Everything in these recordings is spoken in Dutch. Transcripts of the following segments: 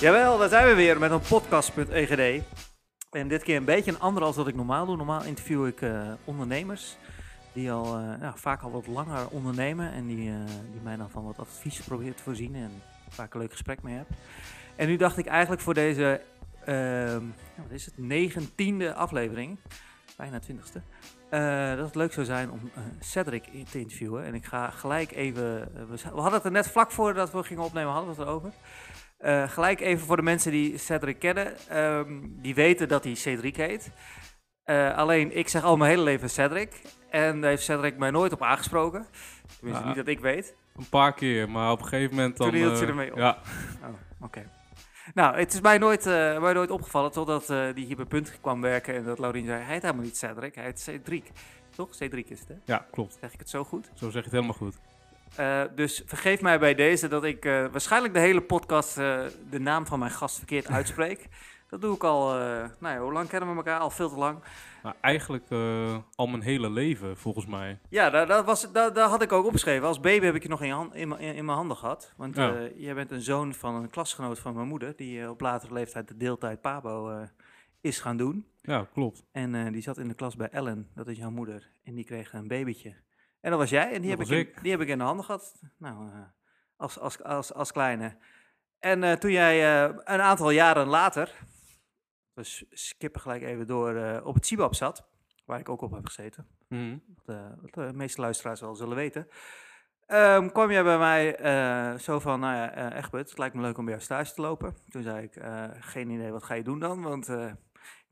Jawel, daar zijn we weer met een podcast.egd. En dit keer een beetje een andere als wat ik normaal doe. Normaal interview ik eh, ondernemers die al eh, ja, vaak al wat langer ondernemen. En die, eh, die mij dan van wat advies proberen te voorzien en vaak een leuk gesprek mee heb. En nu dacht ik eigenlijk voor deze, ehm, wat is het, negentiende aflevering, bijna twintigste. eh dat het leuk zou zijn om Cedric te interviewen. En ik ga gelijk even. we, hadden het er net vlak voordat we gingen opnemen, hadden we het erover. Eh, gelijk even voor de mensen die Cedric kennen. ehm, die weten dat hij Cedric heet. Eh, alleen ik zeg al mijn hele leven Cedric. En daar heeft Cedric mij nooit op aangesproken. Tenminste, Ja. niet dat ik weet. Een paar keer, maar op een gegeven moment dan... Toen hield je eh, ermee op. Ja, Oh, oké. Nou, het is mij nooit, mij nooit opgevallen totdat eh die hier bij Punt kwam werken. En dat Laurien zei, hij heet helemaal niet Cedric, hij heet Cedric. Toch? Cedric is het, hè? ja, klopt. Zeg ik het zo goed? Zo zeg je het helemaal goed. Eh, dus vergeef mij bij deze dat ik eh, waarschijnlijk de hele podcast eh, de naam van mijn gast verkeerd uitspreek. dat doe ik al, nou ja, hoe lang kennen we elkaar? Al veel te lang. Maar eigenlijk al mijn hele leven, volgens mij. Ja, daar, dat was, daar had ik ook opgeschreven. Als baby heb ik je nog in, hand- in, mijn- in, in mijn handen gehad. Want Ja. jij bent een zoon van een klasgenoot van mijn moeder, die op latere leeftijd de deeltijd Pabo is gaan doen. Ja, klopt. En die zat in de klas bij Ellen, dat is jouw moeder. En die kreeg een babytje. En dat was jij, en die, heb ik, in, ik. die heb ik in de handen gehad. Nou, eh, als, als, als, als kleine. En eh, toen jij eh, een aantal jaren later, dus skippen gelijk even door, op het Cibab zat, waar ik ook op heb gezeten, Mhm. wat, wat de meeste luisteraars wel zullen weten, ehm, kwam jij bij mij zo van, nou ja, eh Egbert, het lijkt me leuk om bij jou stage te lopen. Toen zei ik, geen idee, wat ga je doen dan? Want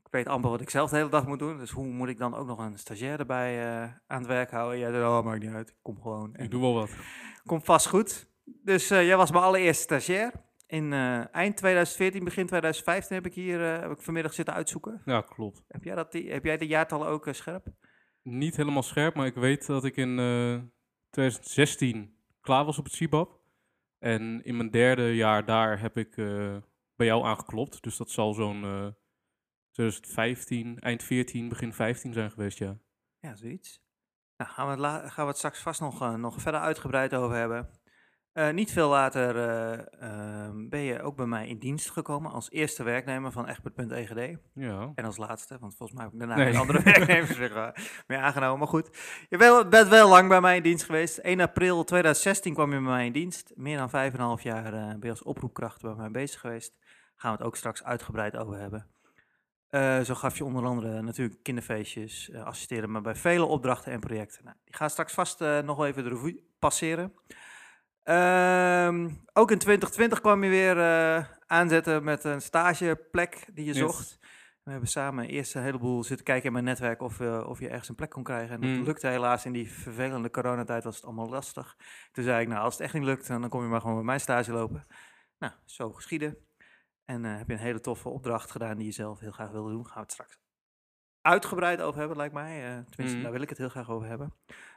ik weet amper wat ik zelf de hele dag moet doen. Dus hoe moet ik dan ook nog een stagiair erbij eh, aan het werk houden? Jij zei, oh, maakt niet uit, ik kom gewoon. En Ik doe wel wat. Komt vast goed. Dus eh, jij was mijn allereerste stagiair. In eh, eind 2014, begin 2015 heb ik hier heb ik vanmiddag zitten uitzoeken. Ja, klopt. Heb jij, dat, die- heb jij de jaartallen ook scherp? Niet helemaal scherp, maar ik weet dat ik in eh, 2016 klaar was op het CIBAP. En in mijn derde jaar daar heb ik bij jou aangeklopt. Dus dat zal zo'n 2015, eind 14, begin 15 zijn geweest, ja. Ja, zoiets. Nou, gaan we, het la- gaan we het straks vast nog, eh, nog verder uitgebreid over hebben. Eh, niet veel later eh, ehm, ben je ook bij mij in dienst gekomen als eerste werknemer van Egbert.egd. Ja, En als laatste, want volgens mij heb ik daarna Nee. andere werknemers meer aangenomen. Maar goed, je bent, bent wel lang bij mij in dienst geweest. 1 april 2016 kwam je bij mij in dienst. Meer dan 5,5 jaar ben je als oproepkracht bij mij bezig geweest. Gaan we het ook straks uitgebreid over hebben. Eh, zo gaf je onder andere natuurlijk kinderfeestjes, eh assisteren me bij vele opdrachten en projecten. Nou, die gaan straks vast eh, nog wel even de revue passeren. Ehm, ook in 2020 kwam je weer aanzetten met een stageplek die je Yes. zocht. We hebben samen eerst een heleboel zitten kijken in mijn netwerk of, of je ergens een plek kon krijgen. En dat Mm. lukte helaas in die vervelende coronatijd, was het allemaal lastig. Toen zei ik, nou als het echt niet lukt, dan kom je maar gewoon bij mijn stage lopen. Nou, zo geschieden. En eh, heb je een hele toffe opdracht gedaan die je zelf heel graag wilde doen. Gaan we het straks uitgebreid over hebben, lijkt mij. Eh, tenminste, Mhm. daar wil ik het heel graag over hebben.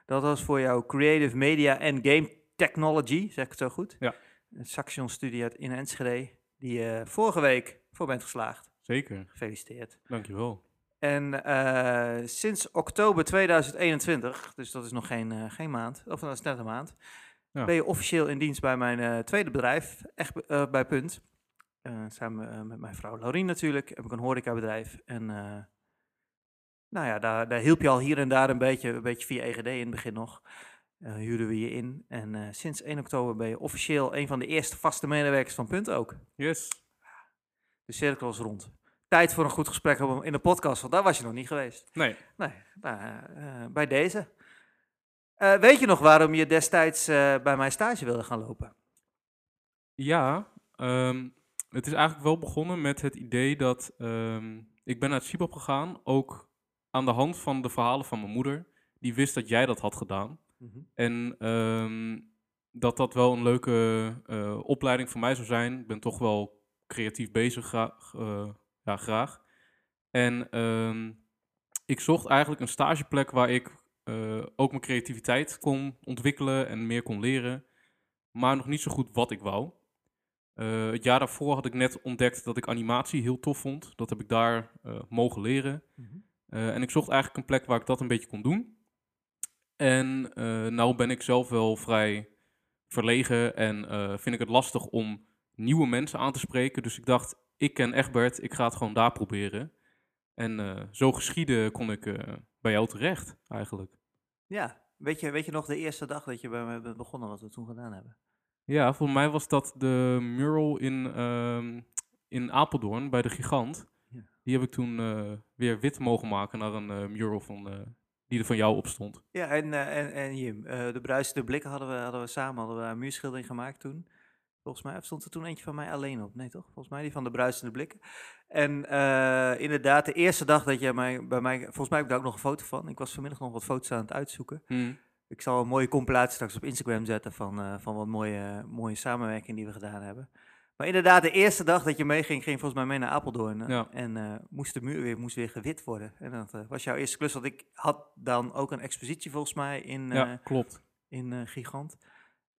Dat was voor jou Creative Media en Game Technology, zeg ik het zo goed? Ja. Een Saxion studie uit in Enschede, die je vorige week voor bent geslaagd. zeker. Gefeliciteerd. Dankjewel. En eh, sinds oktober 2021, dus dat is nog geen, geen maand, of dat is net een maand, Ja. ben je officieel in dienst bij mijn tweede bedrijf, echt bij Punt. Eh, samen eh, met mijn vrouw Laurien natuurlijk, heb ik een horecabedrijf. En eh, nou ja, daar, daar hielp je al hier en daar een beetje, een beetje via EGD in het begin nog. Huurden we je in. En sinds 1 oktober ben je officieel een van de eerste vaste medewerkers van Punt ook. Yes. De cirkel is rond. Tijd voor een goed gesprek in de podcast, want daar was je nog niet geweest. Nee, Nee, nou, bij deze. Weet je nog waarom je destijds bij mijn stage wilde gaan lopen? Ja, ehm, het is eigenlijk wel begonnen met het idee dat ehm, ik ben naar het CIBAP gegaan, ook aan de hand van de verhalen van mijn moeder. Die wist dat jij dat had gedaan. En ehm, dat dat wel een leuke eh, opleiding voor mij zou zijn. Ik ben toch wel creatief bezig, gra- eh, ja, graag. En ehm, ik zocht eigenlijk een stageplek waar ik eh, ook mijn creativiteit kon ontwikkelen en meer kon leren. Maar nog niet zo goed wat ik wou. Eh, het jaar daarvoor had ik net ontdekt dat ik animatie heel tof vond. Dat heb ik daar eh, mogen leren. Eh, en ik zocht eigenlijk een plek waar ik dat een beetje kon doen. En nou ben ik zelf wel vrij verlegen en vind ik het lastig om nieuwe mensen aan te spreken. Dus ik dacht, ik ken Egbert, ik ga het gewoon daar proberen. En zo geschieden kon ik bij jou terecht, eigenlijk. Ja, weet je, weet je nog de eerste dag dat je bij me bent begonnen, wat we toen gedaan hebben? Ja, voor mij was dat de mural in, ehm, in Apeldoorn bij de Gigant. Ja. Die heb ik toen eh, weer wit mogen maken naar een eh, mural van, eh, die er van jou op stond. Ja, en, en, en Jim, de bruisende blikken hadden we, hadden we samen hadden we een muurschildering gemaakt toen. Volgens mij stond er toen eentje van mij alleen op. Nee, toch? Volgens mij die van de bruisende blikken. En inderdaad, de eerste dag dat jij mij, bij mij... Volgens mij heb ik daar ook nog een foto van. Ik was vanmiddag nog wat foto's aan het uitzoeken. Hm. Ik zal een mooie compilatie straks op Instagram zetten van, eh, van wat mooie, mooie samenwerking die we gedaan hebben. Maar inderdaad, de eerste dag dat je meeging, ging volgens mij mee naar Apeldoorn. eh, Ja. En eh, moest de muur weer, moest weer gewit worden. En dat was jouw eerste klus. Want ik had dan ook een expositie volgens mij in, ja, klopt. in Gigant.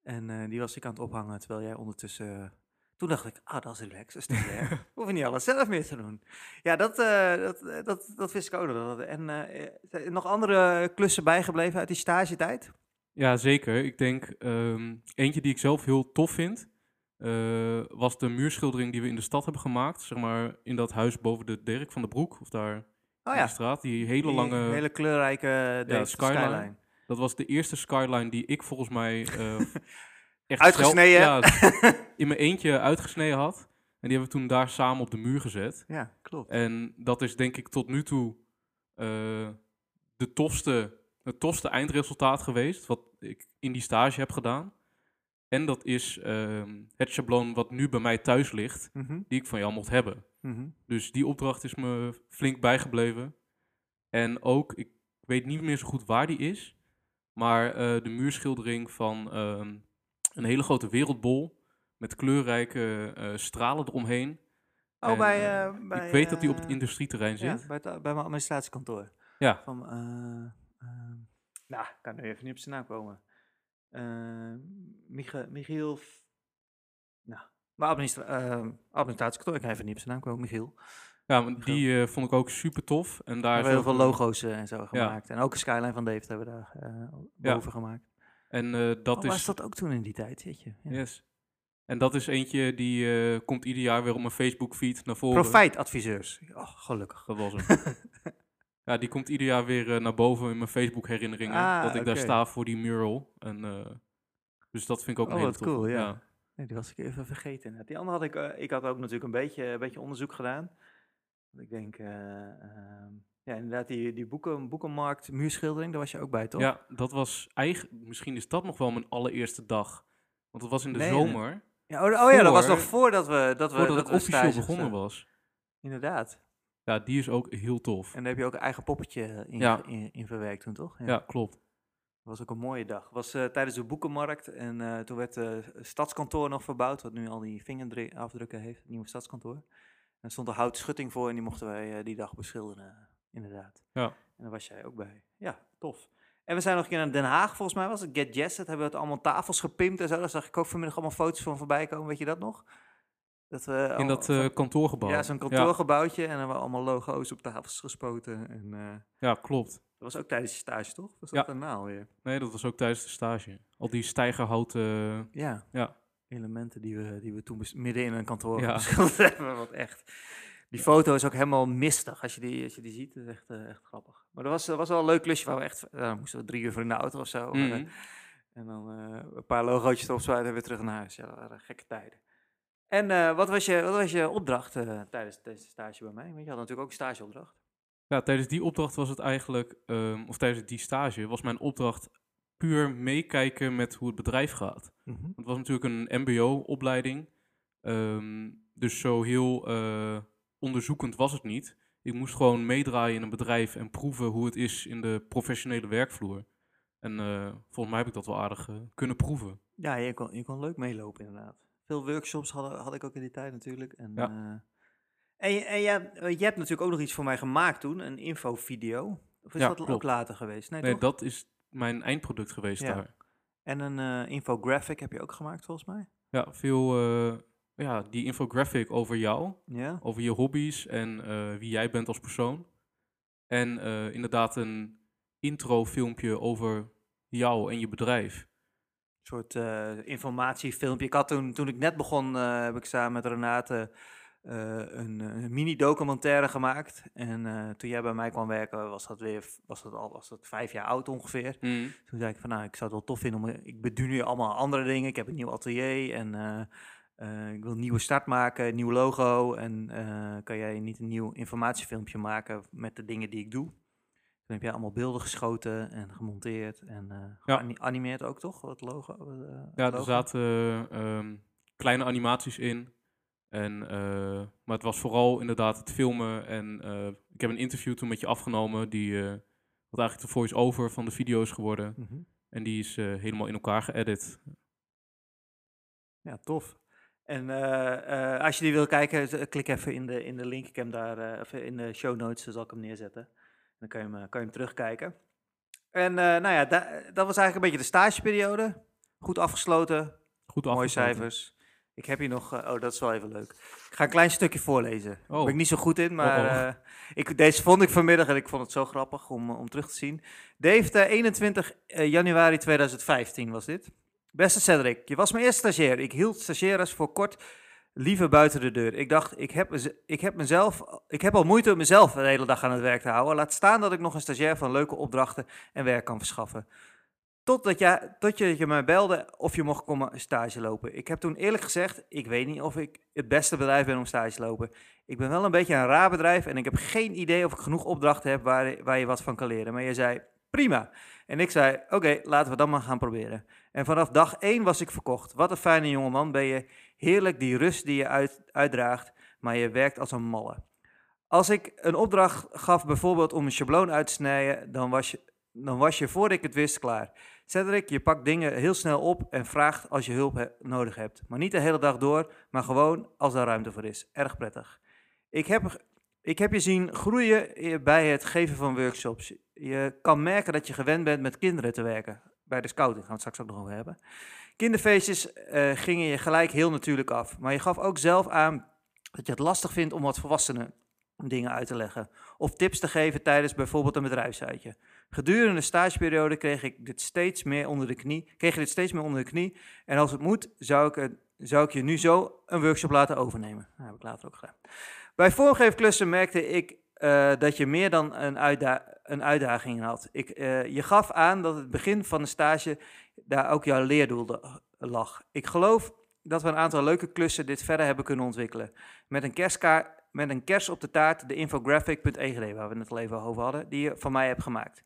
En die was ik aan het ophangen, terwijl jij ondertussen... toen dacht ik, ah, dat is relaxed, dat is. Hoef je niet alles zelf meer te doen. Ja, dat, eh, dat, eh, dat, dat wist ik ook nog. En eh, zijn er nog andere klussen bijgebleven uit die stagetijd? Ja, zeker. Ik denk ehm, eentje die ik zelf heel tof vind, was de muurschildering die we in de stad hebben gemaakt. Zeg maar in dat huis boven de Dirk van de Broek, of daar Oh in ja, de straat. Die hele die lange, hele kleurrijke Dave skyline. skyline. dat was de eerste skyline die ik volgens mij echt Uitgesneden? zelf- ja, in mijn eentje uitgesneden had. En die hebben we toen daar samen op de muur gezet. Ja, klopt. En dat is denk ik tot nu toe eh, de tofste, het tofste eindresultaat geweest wat ik in die stage heb gedaan. En dat is ehm, het schabloon wat nu bij mij thuis ligt, Mhm, die ik van jou mocht hebben. mhm. Dus die opdracht is me flink bijgebleven. En ook, ik weet niet meer zo goed waar die is, maar eh, de muurschildering van ehm, een hele grote wereldbol met kleurrijke eh, stralen eromheen. Oh, En, bij, eh, eh, bij... ik weet dat die op het industrieterrein Ja, zit. bij, het- bij mijn administratiekantoor. Ja. Van, nou, ik kan nu even niet op zijn naam komen. Michiel... Nou, mijn administra administratiekantoor, ik kan even niet op zijn naam komen, Michiel. Ja, maar die vond ik ook super tof. En We daar hebben is heel veel logo's en zo gemaakt. En ook een skyline van David hebben we daar Ja. boven gemaakt. En eh, dat oh, is. was dat ook toen in die tijd, weet je? Ja. Yes. En dat is eentje die eh, komt ieder jaar weer op mijn Facebook feed naar voren. Profijtadviseurs. Oh, gelukkig. Dat was hem. ja, die komt ieder jaar weer eh, naar boven in mijn Facebook herinneringen. Ah, dat ik daar sta voor die mural. En, eh, dus dat vind ik ook Oh, een hele wat toffe. cool, ja. Nee, die was ik even vergeten. Die andere had ik, ik had ook natuurlijk een beetje, een beetje onderzoek gedaan. Want ik denk, eh, ehm, ja, inderdaad, die, die boeken, boekenmarkt, muurschildering, daar was je ook bij, toch? Ja, dat was eigenlijk, misschien is dat nog wel mijn allereerste dag. Want het was in de Nee, zomer, Ja, oh, oh ja, dat was nog voordat we, dat we, voordat dat we officieel begonnen zaten. was. Inderdaad. Ja, die is ook heel tof. En daar heb je ook een eigen poppetje in, Ja. in, in verwerkt toen, toch? Ja, klopt. Dat was ook een mooie dag. Het was eh, tijdens de boekenmarkt en eh, toen werd het stadskantoor nog verbouwd, wat nu al die vingerafdrukken heeft, het nieuwe stadskantoor. En er stond een houten schutting voor en die mochten wij eh, die dag beschilderen, inderdaad. Ja. En daar was jij ook bij. Ja, tof. En we zijn nog een keer naar Den Haag, volgens mij was het Get Jazz. Dat hebben we het allemaal tafels gepimpt en zo. Daar zag ik ook vanmiddag allemaal foto's van voorbij komen. Weet je dat nog? Dat we In dat eh, kantoorgebouw. ja, zo'n kantoorgebouwtje en dan hebben we allemaal logo's op tafels gespoten. En, eh, Ja, klopt. dat was ook tijdens je stage, toch? Was Ja. dat daarna alweer? Nee, dat was ook tijdens de stage. Al die stijgerhouten... Ja. Ja. Elementen die we, die we toen midden in een kantoor Ja. hebben. Wat echt. Die foto is ook helemaal mistig als je die, als je die ziet. Dat is echt, eh, echt grappig. Maar dat was, dat was wel een leuk klusje waar we echt. dan moesten we drie uur voor in de auto of zo. eh, Mhm. en dan een paar logootjes erop zwijgen en weer terug naar huis. Ja, dat waren gekke tijden. En wat, was je, wat was je opdracht tijdens deze stage bij mij? Want je had natuurlijk ook een stageopdracht. Ja, tijdens die opdracht was het eigenlijk, ehm, of tijdens die stage, was mijn opdracht puur meekijken met hoe het bedrijf gaat. Het was natuurlijk een MBO-opleiding, ehm, dus zo heel onderzoekend was het niet. Ik moest gewoon meedraaien in een bedrijf en proeven hoe het is in de professionele werkvloer. En eh, volgens mij heb ik dat wel aardig eh, kunnen proeven. Ja, je kon, je kon leuk meelopen inderdaad. Veel workshops hadden, had ik ook in die tijd natuurlijk. En, Ja. eh, en, je- en eh, je hebt natuurlijk ook nog iets voor mij gemaakt toen, een infovideo. Of is Ja, dat ook later geweest? Nee, dat is mijn eindproduct geweest Ja. daar. En een infographic heb je ook gemaakt volgens mij. Ja, veel, ja, die infographic over jou. Ja. over je hobby's en eh, wie jij bent als persoon. En eh, inderdaad een intro filmpje over jou en je bedrijf. soort eh, informatiefilmpje. Ik had toen, toen ik net begon, heb ik samen met Renate een, een mini-documentaire gemaakt. En toen jij bij mij kwam werken, was dat weer was dat al was dat vijf jaar oud ongeveer. Mm. Toen zei ik van, nou, ik zou het wel tof vinden om... Ik bedoel nu allemaal andere dingen. Ik heb een nieuw atelier en eh, ik wil een nieuwe start maken, een nieuw logo. En eh, kan jij niet een nieuw informatiefilmpje maken met de dingen die ik doe? Toen heb jij allemaal beelden geschoten en gemonteerd en Ja. geanimeerd ook, toch? Het logo. Ja, er zaten ehm, kleine animaties in. En, maar het was vooral inderdaad het filmen. En ik heb een interview toen met je afgenomen. Die, wat eigenlijk de voice-over van de video is geworden. Mhm. En die is helemaal in elkaar geëdit. Ja, tof. En eh, eh, als je die wil kijken, z- klik even in de, in de link. Ik heb hem daar eh, even in de show notes, dan zal ik hem neerzetten. Dan kan je hem, eh, kan je hem terugkijken. En eh, nou ja, da- dat was eigenlijk een beetje de stageperiode. Goed afgesloten, Goed mooie afgesloten. cijfers. Ik heb hier nog, eh, oh dat is wel even leuk. Ik ga een klein stukje voorlezen. Daar Oh. ben ik niet zo goed in, maar Oh, oh. eh, ik, deze vond ik vanmiddag en ik vond het zo grappig om, eh, om terug te zien. Dave, eh, 21 eh, januari 2015 was dit. Beste Cedric, je was mijn eerste stagiair. Ik hield stagiaires voor kort liever buiten de deur. Ik dacht, ik heb, ik heb, mezelf, ik heb al moeite om mezelf de hele dag aan het werk te houden. Laat staan dat ik nog een stagiair van leuke opdrachten en werk kan verschaffen. Totdat je, tot je, je mij belde of je mocht komen stage lopen. Ik heb toen eerlijk gezegd, ik weet niet of ik het beste bedrijf ben om stage te lopen. Ik ben wel een beetje een raar bedrijf en ik heb geen idee of ik genoeg opdrachten heb waar, waar je wat van kan leren. Maar je zei, prima. En ik zei, oké, laten we dan maar gaan proberen. En vanaf dag één was ik verkocht. Wat een fijne jongeman ben je. Heerlijk die rust die je uit, uitdraagt, maar je werkt als een malle. Als ik een opdracht gaf, bijvoorbeeld om een schabloon uit te snijden, dan was je, dan was je voordat ik het wist klaar. Cedric, je pakt dingen heel snel op en vraagt als je hulp nodig hebt. Maar niet de hele dag door, maar gewoon als daar ruimte voor is. Erg prettig. Ik heb, ik heb je zien groeien eh, bij het geven van workshops. Je kan merken dat je gewend bent met kinderen te werken. Bij de scouting gaan we het straks ook nog over hebben. Kinderfeestjes eh, gingen je gelijk heel natuurlijk af. Maar je gaf ook zelf aan dat je het lastig vindt om wat volwassenen dingen uit te leggen. Of tips te geven tijdens bijvoorbeeld een bedrijfsuitje. Gedurende de stageperiode kreeg ik dit steeds meer onder de knie. Kreeg je dit steeds meer onder de knie. En als het moet, zou ik, zou ik je nu zo een workshop laten overnemen. Dat heb ik later ook gedaan. Bij vormgeefklussen merkte ik eh, dat je meer dan een, uitda een uitdaging had. Ik, eh, je gaf aan dat het begin van de stage daar ook jouw leerdoel lag. Ik geloof dat we een aantal leuke klussen dit verder hebben kunnen ontwikkelen. Met een, kerstkaart, met een kers op de taart, de infographic.egd, waar we het al even over hadden, die je van mij hebt gemaakt.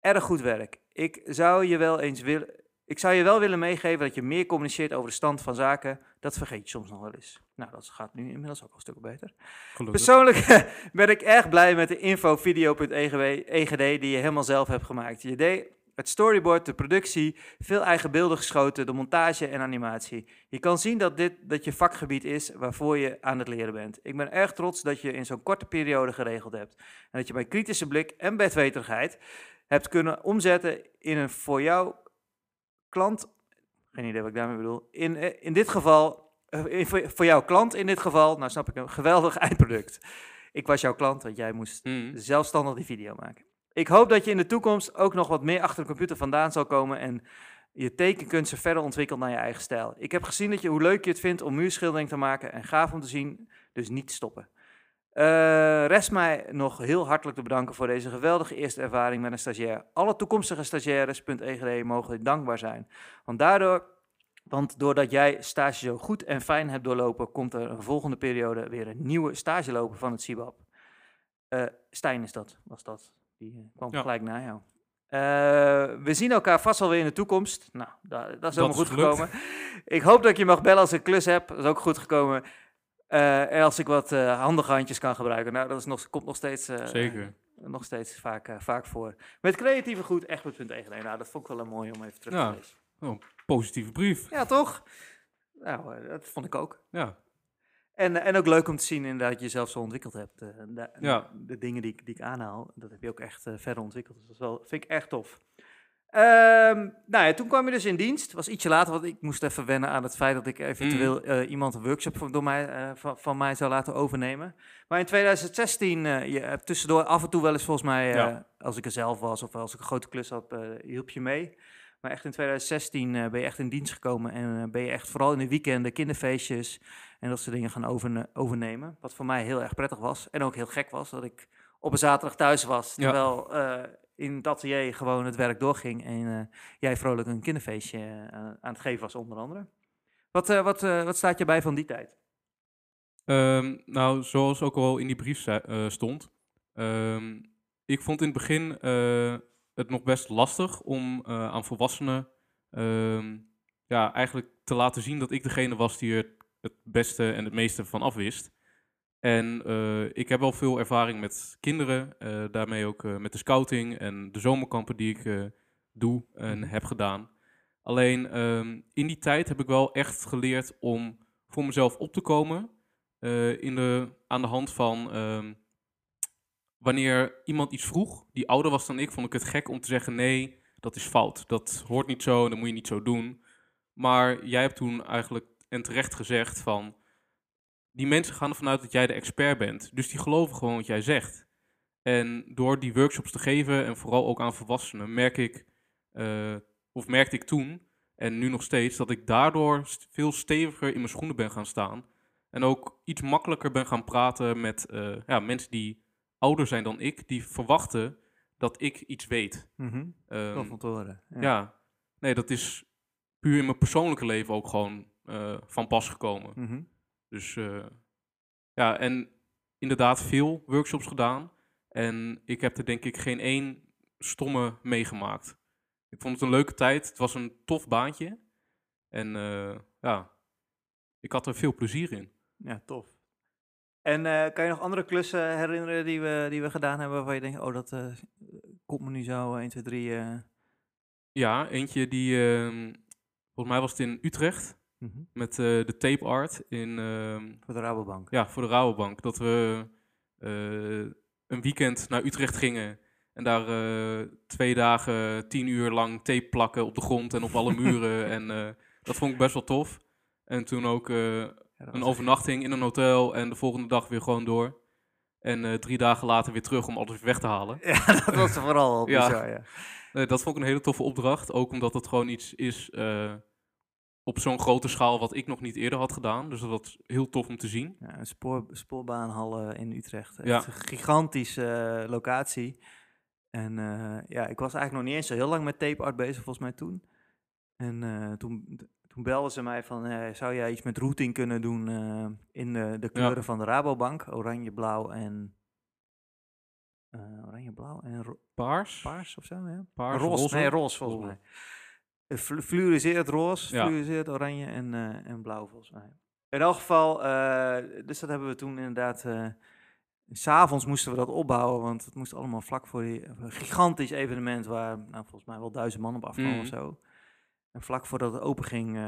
Erg goed werk. Ik zou je wel eens willen. Ik zou je wel willen meegeven dat je meer communiceert over de stand van zaken. Dat vergeet je soms nog wel eens. Nou, dat gaat nu inmiddels ook al een stuk beter. Gelukkig. Persoonlijk ben ik erg blij met de info-video.egd die je helemaal zelf hebt gemaakt. Je deed het storyboard, de productie, veel eigen beelden geschoten, de montage en animatie. Je kan zien dat dit dat je vakgebied is waarvoor je aan het leren bent. Ik ben erg trots dat je in zo'n korte periode geregeld hebt. En dat je bij kritische blik en bedweterigheid hebt kunnen omzetten in een voor jou klant, geen idee wat ik daarmee bedoel, in, eh, in dit geval, eh, in- voor, voor jouw klant in dit geval, nou snap ik, een geweldig eindproduct. Ik was jouw klant, want jij moest Mm. zelfstandig die video maken. Ik hoop dat je in de toekomst ook nog wat meer achter de computer vandaan zal komen en je tekenkunsten verder ontwikkelt naar je eigen stijl. Ik heb gezien dat je, hoe leuk je het vindt om muurschildering te maken en gaaf om te zien, dus niet stoppen. Eh, rest mij nog heel hartelijk te bedanken voor deze geweldige eerste ervaring met een stagiair. Alle toekomstige stagiaires.egd mogen dankbaar zijn. Want daardoor, want doordat jij stage zo goed en fijn hebt doorlopen, komt er een volgende periode weer een nieuwe stage lopen van het CIBAP. Eh Stijn is dat, was dat. Die eh, kwam Ja. gelijk na jou. We zien elkaar vast wel weer in de toekomst. Nou, da- dat is helemaal goed gekomen. Ik hoop dat ik je mag bellen als ik klus heb. Dat is ook goed gekomen. Eh, en als ik wat eh, handige handjes kan gebruiken. Nou, dat is nog, komt nog steeds, eh, Zeker. nog steeds vaak, vaak voor. Met creatieve goed, echt.egd. Nou, dat vond ik wel een mooi om even terug Ja. te lezen. Positieve brief. Ja, toch? Nou, dat vond ik ook. Ja. En, en ook leuk om te zien inderdaad dat je jezelf zo ontwikkeld hebt. da- Ja. De dingen die, ik- die ik aanhaal, dat heb je ook echt verder ontwikkeld. Dus dat is wel, vind ik echt tof. Ehm, nou ja, toen kwam je dus in dienst. was ietsje later, want ik moest even wennen aan het feit dat ik eventueel eh, iemand een workshop van, door mij, eh, van, van mij zou laten overnemen. Maar in 2016, eh, je hebt tussendoor af en toe wel eens volgens mij, Ja. als ik er zelf was of als ik een grote klus had, hielp je mee. Maar echt in 2016 eh, ben je echt in dienst gekomen en ben je echt vooral in de weekenden kinderfeestjes en dat soort dingen gaan overne- overnemen. Wat voor mij heel erg prettig was en ook heel gek was, dat ik op een zaterdag thuis was, terwijl in het atelier gewoon het werk doorging en eh, jij vrolijk een kinderfeestje eh, aan het geven was onder andere. Wat, eh, wat, wat staat je bij van die tijd? Ehm, nou, zoals ook al in die brief stond. ehm, ik vond in het begin het nog best lastig om aan volwassenen ehm, ja, eigenlijk te laten zien dat ik degene was die er het beste en het meeste van afwist. En eh, ik heb wel veel ervaring met kinderen, eh, daarmee ook eh, met de scouting en de zomerkampen die ik doe en Mhm. heb gedaan. Alleen ehm, in die tijd heb ik wel echt geleerd om voor mezelf op te komen in de, aan de hand van ehm, wanneer iemand iets vroeg, die ouder was dan ik, vond ik het gek om te zeggen: nee, dat is fout. Dat hoort niet zo, dat moet je niet zo doen. Maar jij hebt toen eigenlijk en terecht gezegd van die mensen gaan ervan uit dat jij de expert bent. Dus die geloven gewoon wat jij zegt. En door die workshops te geven en vooral ook aan volwassenen, merk ik, eh, of merkte ik toen en nu nog steeds, dat ik daardoor st- veel steviger in mijn schoenen ben gaan staan. En ook iets makkelijker ben gaan praten met eh, ja, mensen die ouder zijn dan ik, die verwachten dat ik iets weet. Te horen. ja. nee, dat is puur in mijn persoonlijke leven ook gewoon eh, van pas gekomen. Mhm. Dus eh, ja, en inderdaad veel workshops gedaan. En ik heb er denk ik geen één stomme meegemaakt. Ik vond het een leuke tijd. Het was een tof baantje. En eh, ja, ik had er veel plezier in. Ja, tof. En eh, kan je nog andere klussen herinneren die we, die we gedaan hebben waarvan je denkt, oh, dat komt me nu zo 1, 2, 3. eh. Ja, eentje die, ehm, volgens mij was het in Utrecht, Mhm. met eh, de tape art in, ehm, Voor de Rabobank. ja, voor de Rabobank. Dat we eh, een weekend naar Utrecht gingen en daar eh, twee dagen, tien uur lang tape plakken op de grond en op alle muren. en dat vond ik best wel tof. En toen ook Ja, een overnachting in een hotel en de volgende dag weer gewoon door. En drie dagen later weer terug om alles weg te halen. Ja, dat was vooral Ja. bizar, ja. Nee, dat vond ik een hele toffe opdracht. Ook omdat het gewoon iets is op zo'n grote schaal wat ik nog niet eerder had gedaan. Dus dat was heel tof om te zien. ja een spoor, spoorbaanhal eh, in Utrecht. Echt Ja. een gigantische eh, locatie. En eh, ja, ik was eigenlijk nog niet eens zo heel lang met tape art bezig, volgens mij toen. En toen, toen belden ze mij van, zou jij iets met routing kunnen doen in de, de kleuren van de Rabobank? Oranje, blauw en... oranje, blauw en Paars? paars of zo, ja? Paars, roze, roze? nee, roze volgens mij. Flu- Fluoriseerd roze, Ja. fluoriseerd oranje en, eh, en blauw volgens mij. In elk geval, eh, dus dat hebben we toen inderdaad... S S'avonds moesten we dat opbouwen, want het moest allemaal vlak voor die een gigantisch evenement waar nou, volgens mij wel duizend man op afkwamen Mhm. of zo. En vlak voordat het open ging,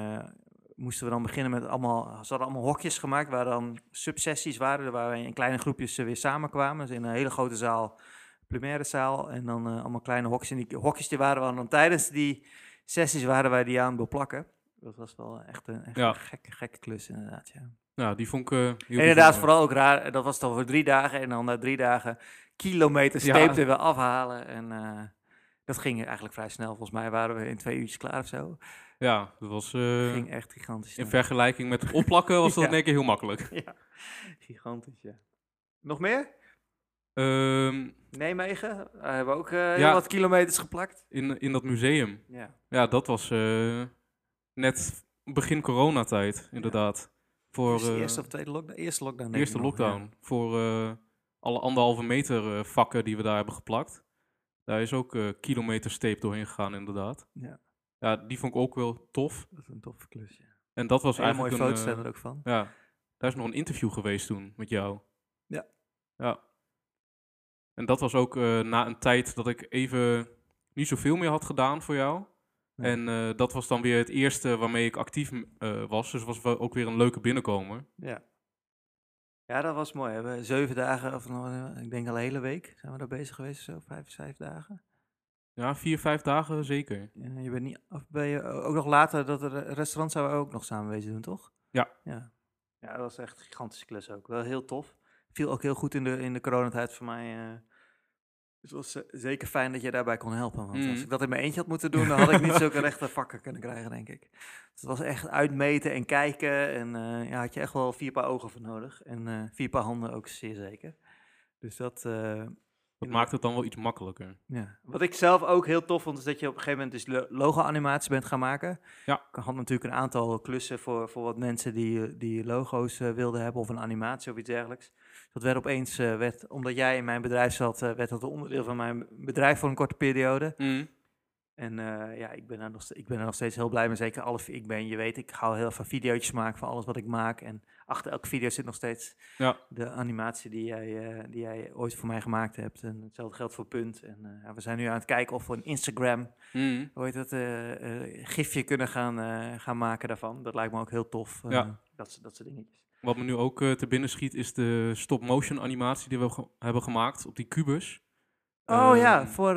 moesten we dan beginnen met allemaal, ze hadden allemaal hokjes gemaakt waar dan subsessies waren, waar we in kleine groepjes weer samenkwamen. Dus in een hele grote zaal, plumaire zaal, en dan allemaal kleine hokjes. En die hokjes die waren we dan tijdens die sessies waren wij die aan het beplakken. Dat was wel echt een, echt Ja. een gekke, gekke klus inderdaad, ja. Ja, die vond ik eh, Inderdaad, vooral ook raar. Dat was toch voor drie dagen en dan na drie dagen kilometers Ja. er weer afhalen. En eh, dat ging eigenlijk vrij snel. Volgens mij waren we in twee uurtjes klaar of zo. Ja, dat was... eh, ging echt gigantisch in vergelijking met opplakken was dat Ja. in één keer heel makkelijk. Ja, gigantisch, ja. Nog meer? Ehm, Nijmegen. Daar hebben we ook eh, heel Ja. wat kilometers geplakt. in, in dat museum. Ja. Ja, dat was eh, net begin coronatijd, inderdaad. Voor Dus de eh, eerste of tweede lockdown? Eerste lockdown, de eerste ja. lockdown. Voor eh, alle anderhalve meter eh, vakken die we daar hebben geplakt. Daar is ook eh kilometers tape doorheen gegaan, inderdaad. Ja. Ja, die vond ik ook wel tof. Dat is een toffe klus, ja. En dat was Hele mooie eigenlijk foto's een... zijn er ook van. Ja, daar is nog een interview geweest toen met jou. Ja. Ja. En dat was ook eh, na een tijd dat ik even niet zoveel meer had gedaan voor jou. En eh, dat was dan weer het eerste waarmee ik actief eh, was. Dus was wel ook weer een leuke binnenkomer. Ja. Ja, dat was mooi. We hebben zeven dagen, of ik denk al een hele week, zijn we daar bezig geweest, zo vijf, vijf dagen. Ja, vier, vijf dagen zeker. Ja, je bent niet, of ben je ook nog later, dat er restaurant zouden we ook nog samen wezen doen, toch? Ja. Ja, ja dat was echt een gigantische klus ook. Wel heel tof. Viel ook heel goed in de, in de coronatijd voor mij. Dus het was eh, zeker fijn dat je daarbij kon helpen. Want als Mhm. ik dat in mijn eentje had moeten doen, dan had ik niet zulke rechte vakken kunnen krijgen, denk ik. Dus het was echt uitmeten en kijken. En eh ja, had je echt wel vier paar ogen voor nodig. En vier paar handen ook zeer zeker. Dus dat, Dat maakt het dan wel iets makkelijker. ja. Wat ik zelf ook heel tof vond, is dat je op een gegeven moment dus lo- logo-animaties bent gaan maken. Ja. Ik had natuurlijk een aantal klussen voor, voor wat mensen die, die logo's eh, wilden hebben, of een animatie of iets dergelijks. Dat werd opeens, eh, werd, omdat jij in mijn bedrijf zat, eh, werd dat onderdeel van mijn bedrijf voor een korte periode. Mhm. En eh, ja, ik ben, er nog, ik ben er nog steeds heel blij mee. Zeker alle, ik ben, je weet, ik hou heel veel video's maken van alles wat ik maak. En achter elke video zit nog steeds Ja. de animatie die jij, eh, die jij ooit voor mij gemaakt hebt. En hetzelfde geldt voor Punt. En eh, we zijn nu aan het kijken of we een Instagram, Mhm. hoe heet dat, gifje kunnen gaan, gaan maken daarvan. Dat lijkt me ook heel tof. Ja. dat, dat soort dingetjes. Wat me nu ook te binnen schiet is de stop-motion animatie die we ge- hebben gemaakt op die kubus. Oh ja, Ehm, voor,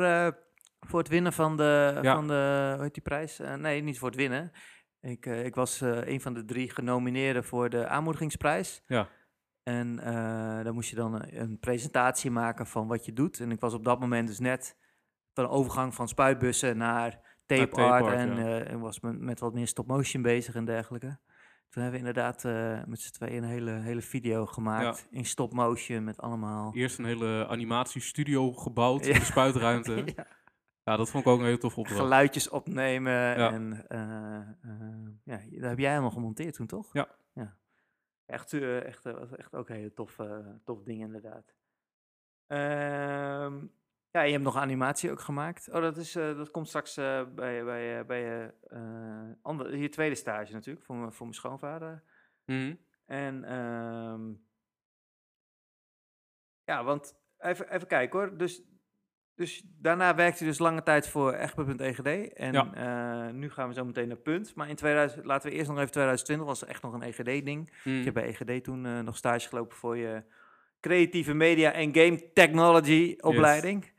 voor het winnen van de, Ja. van de hoe heet die prijs? Eh, nee, niet voor het winnen. Ik, eh, ik was eh, een van de drie genomineerden voor de aanmoedigingsprijs. Ja. En dan moest je dan een, een presentatie maken van wat je doet. En ik was op dat moment dus net van de overgang van spuitbussen naar tape, tape art. art, en ja. en was met, met wat meer stop-motion bezig en dergelijke. Toen hebben we inderdaad met z'n tweeën een hele, hele video gemaakt in stop-motion met allemaal... Eerst een hele animatiestudio gebouwd Ja. in de spuitruimte. Ja. Ja, dat vond ik ook een heel tof opdracht. geluidjes opnemen. Ja. En eh, eh, ja, dat heb jij helemaal gemonteerd toen, toch? Ja. ja. Echt, eh, echt, was echt ook een hele tof, eh, tof ding, inderdaad. Ehm, ja, je hebt nog animatie ook gemaakt. Oh, dat, is, eh, dat komt straks eh, bij, bij, bij je eh, andere, je tweede stage natuurlijk, voor, mijn- voor mijn schoonvader. Mhm. En ehm, ja, want even, even kijken hoor. Dus, dus daarna werkte hij dus lange tijd voor Egbert.egd. En Ja. eh, nu gaan we zo meteen naar punt. Maar in 2000, laten we eerst nog even 2020, was echt nog een EGD-ding. Mhm. Ik heb bij EGD toen eh, nog stage gelopen voor je creatieve media en game technology opleiding.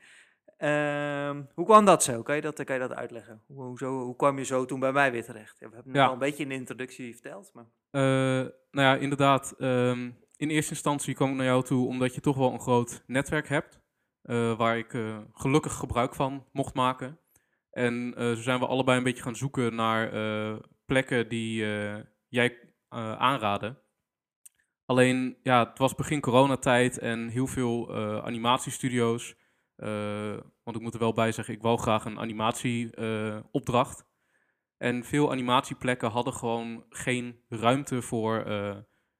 Ehm, hoe kwam dat zo? Kan je dat, kan je dat uitleggen? Hoe, hoe, zo, hoe kwam je zo toen bij mij weer terecht? We hebben het Ja. al een beetje in de introductie verteld, maar... Eh, nou ja, inderdaad. ehm, in eerste instantie kwam ik naar jou toe omdat je toch wel een groot netwerk hebt. Eh, waar ik eh, gelukkig gebruik van mocht maken. En eh, zo zijn we allebei een beetje gaan zoeken naar plekken die jij aanraden. Alleen, ja, het was begin coronatijd en heel veel animatiestudio's. want ik moet er wel bij zeggen, ik wou graag een animatieopdracht. En veel animatieplekken hadden gewoon geen ruimte voor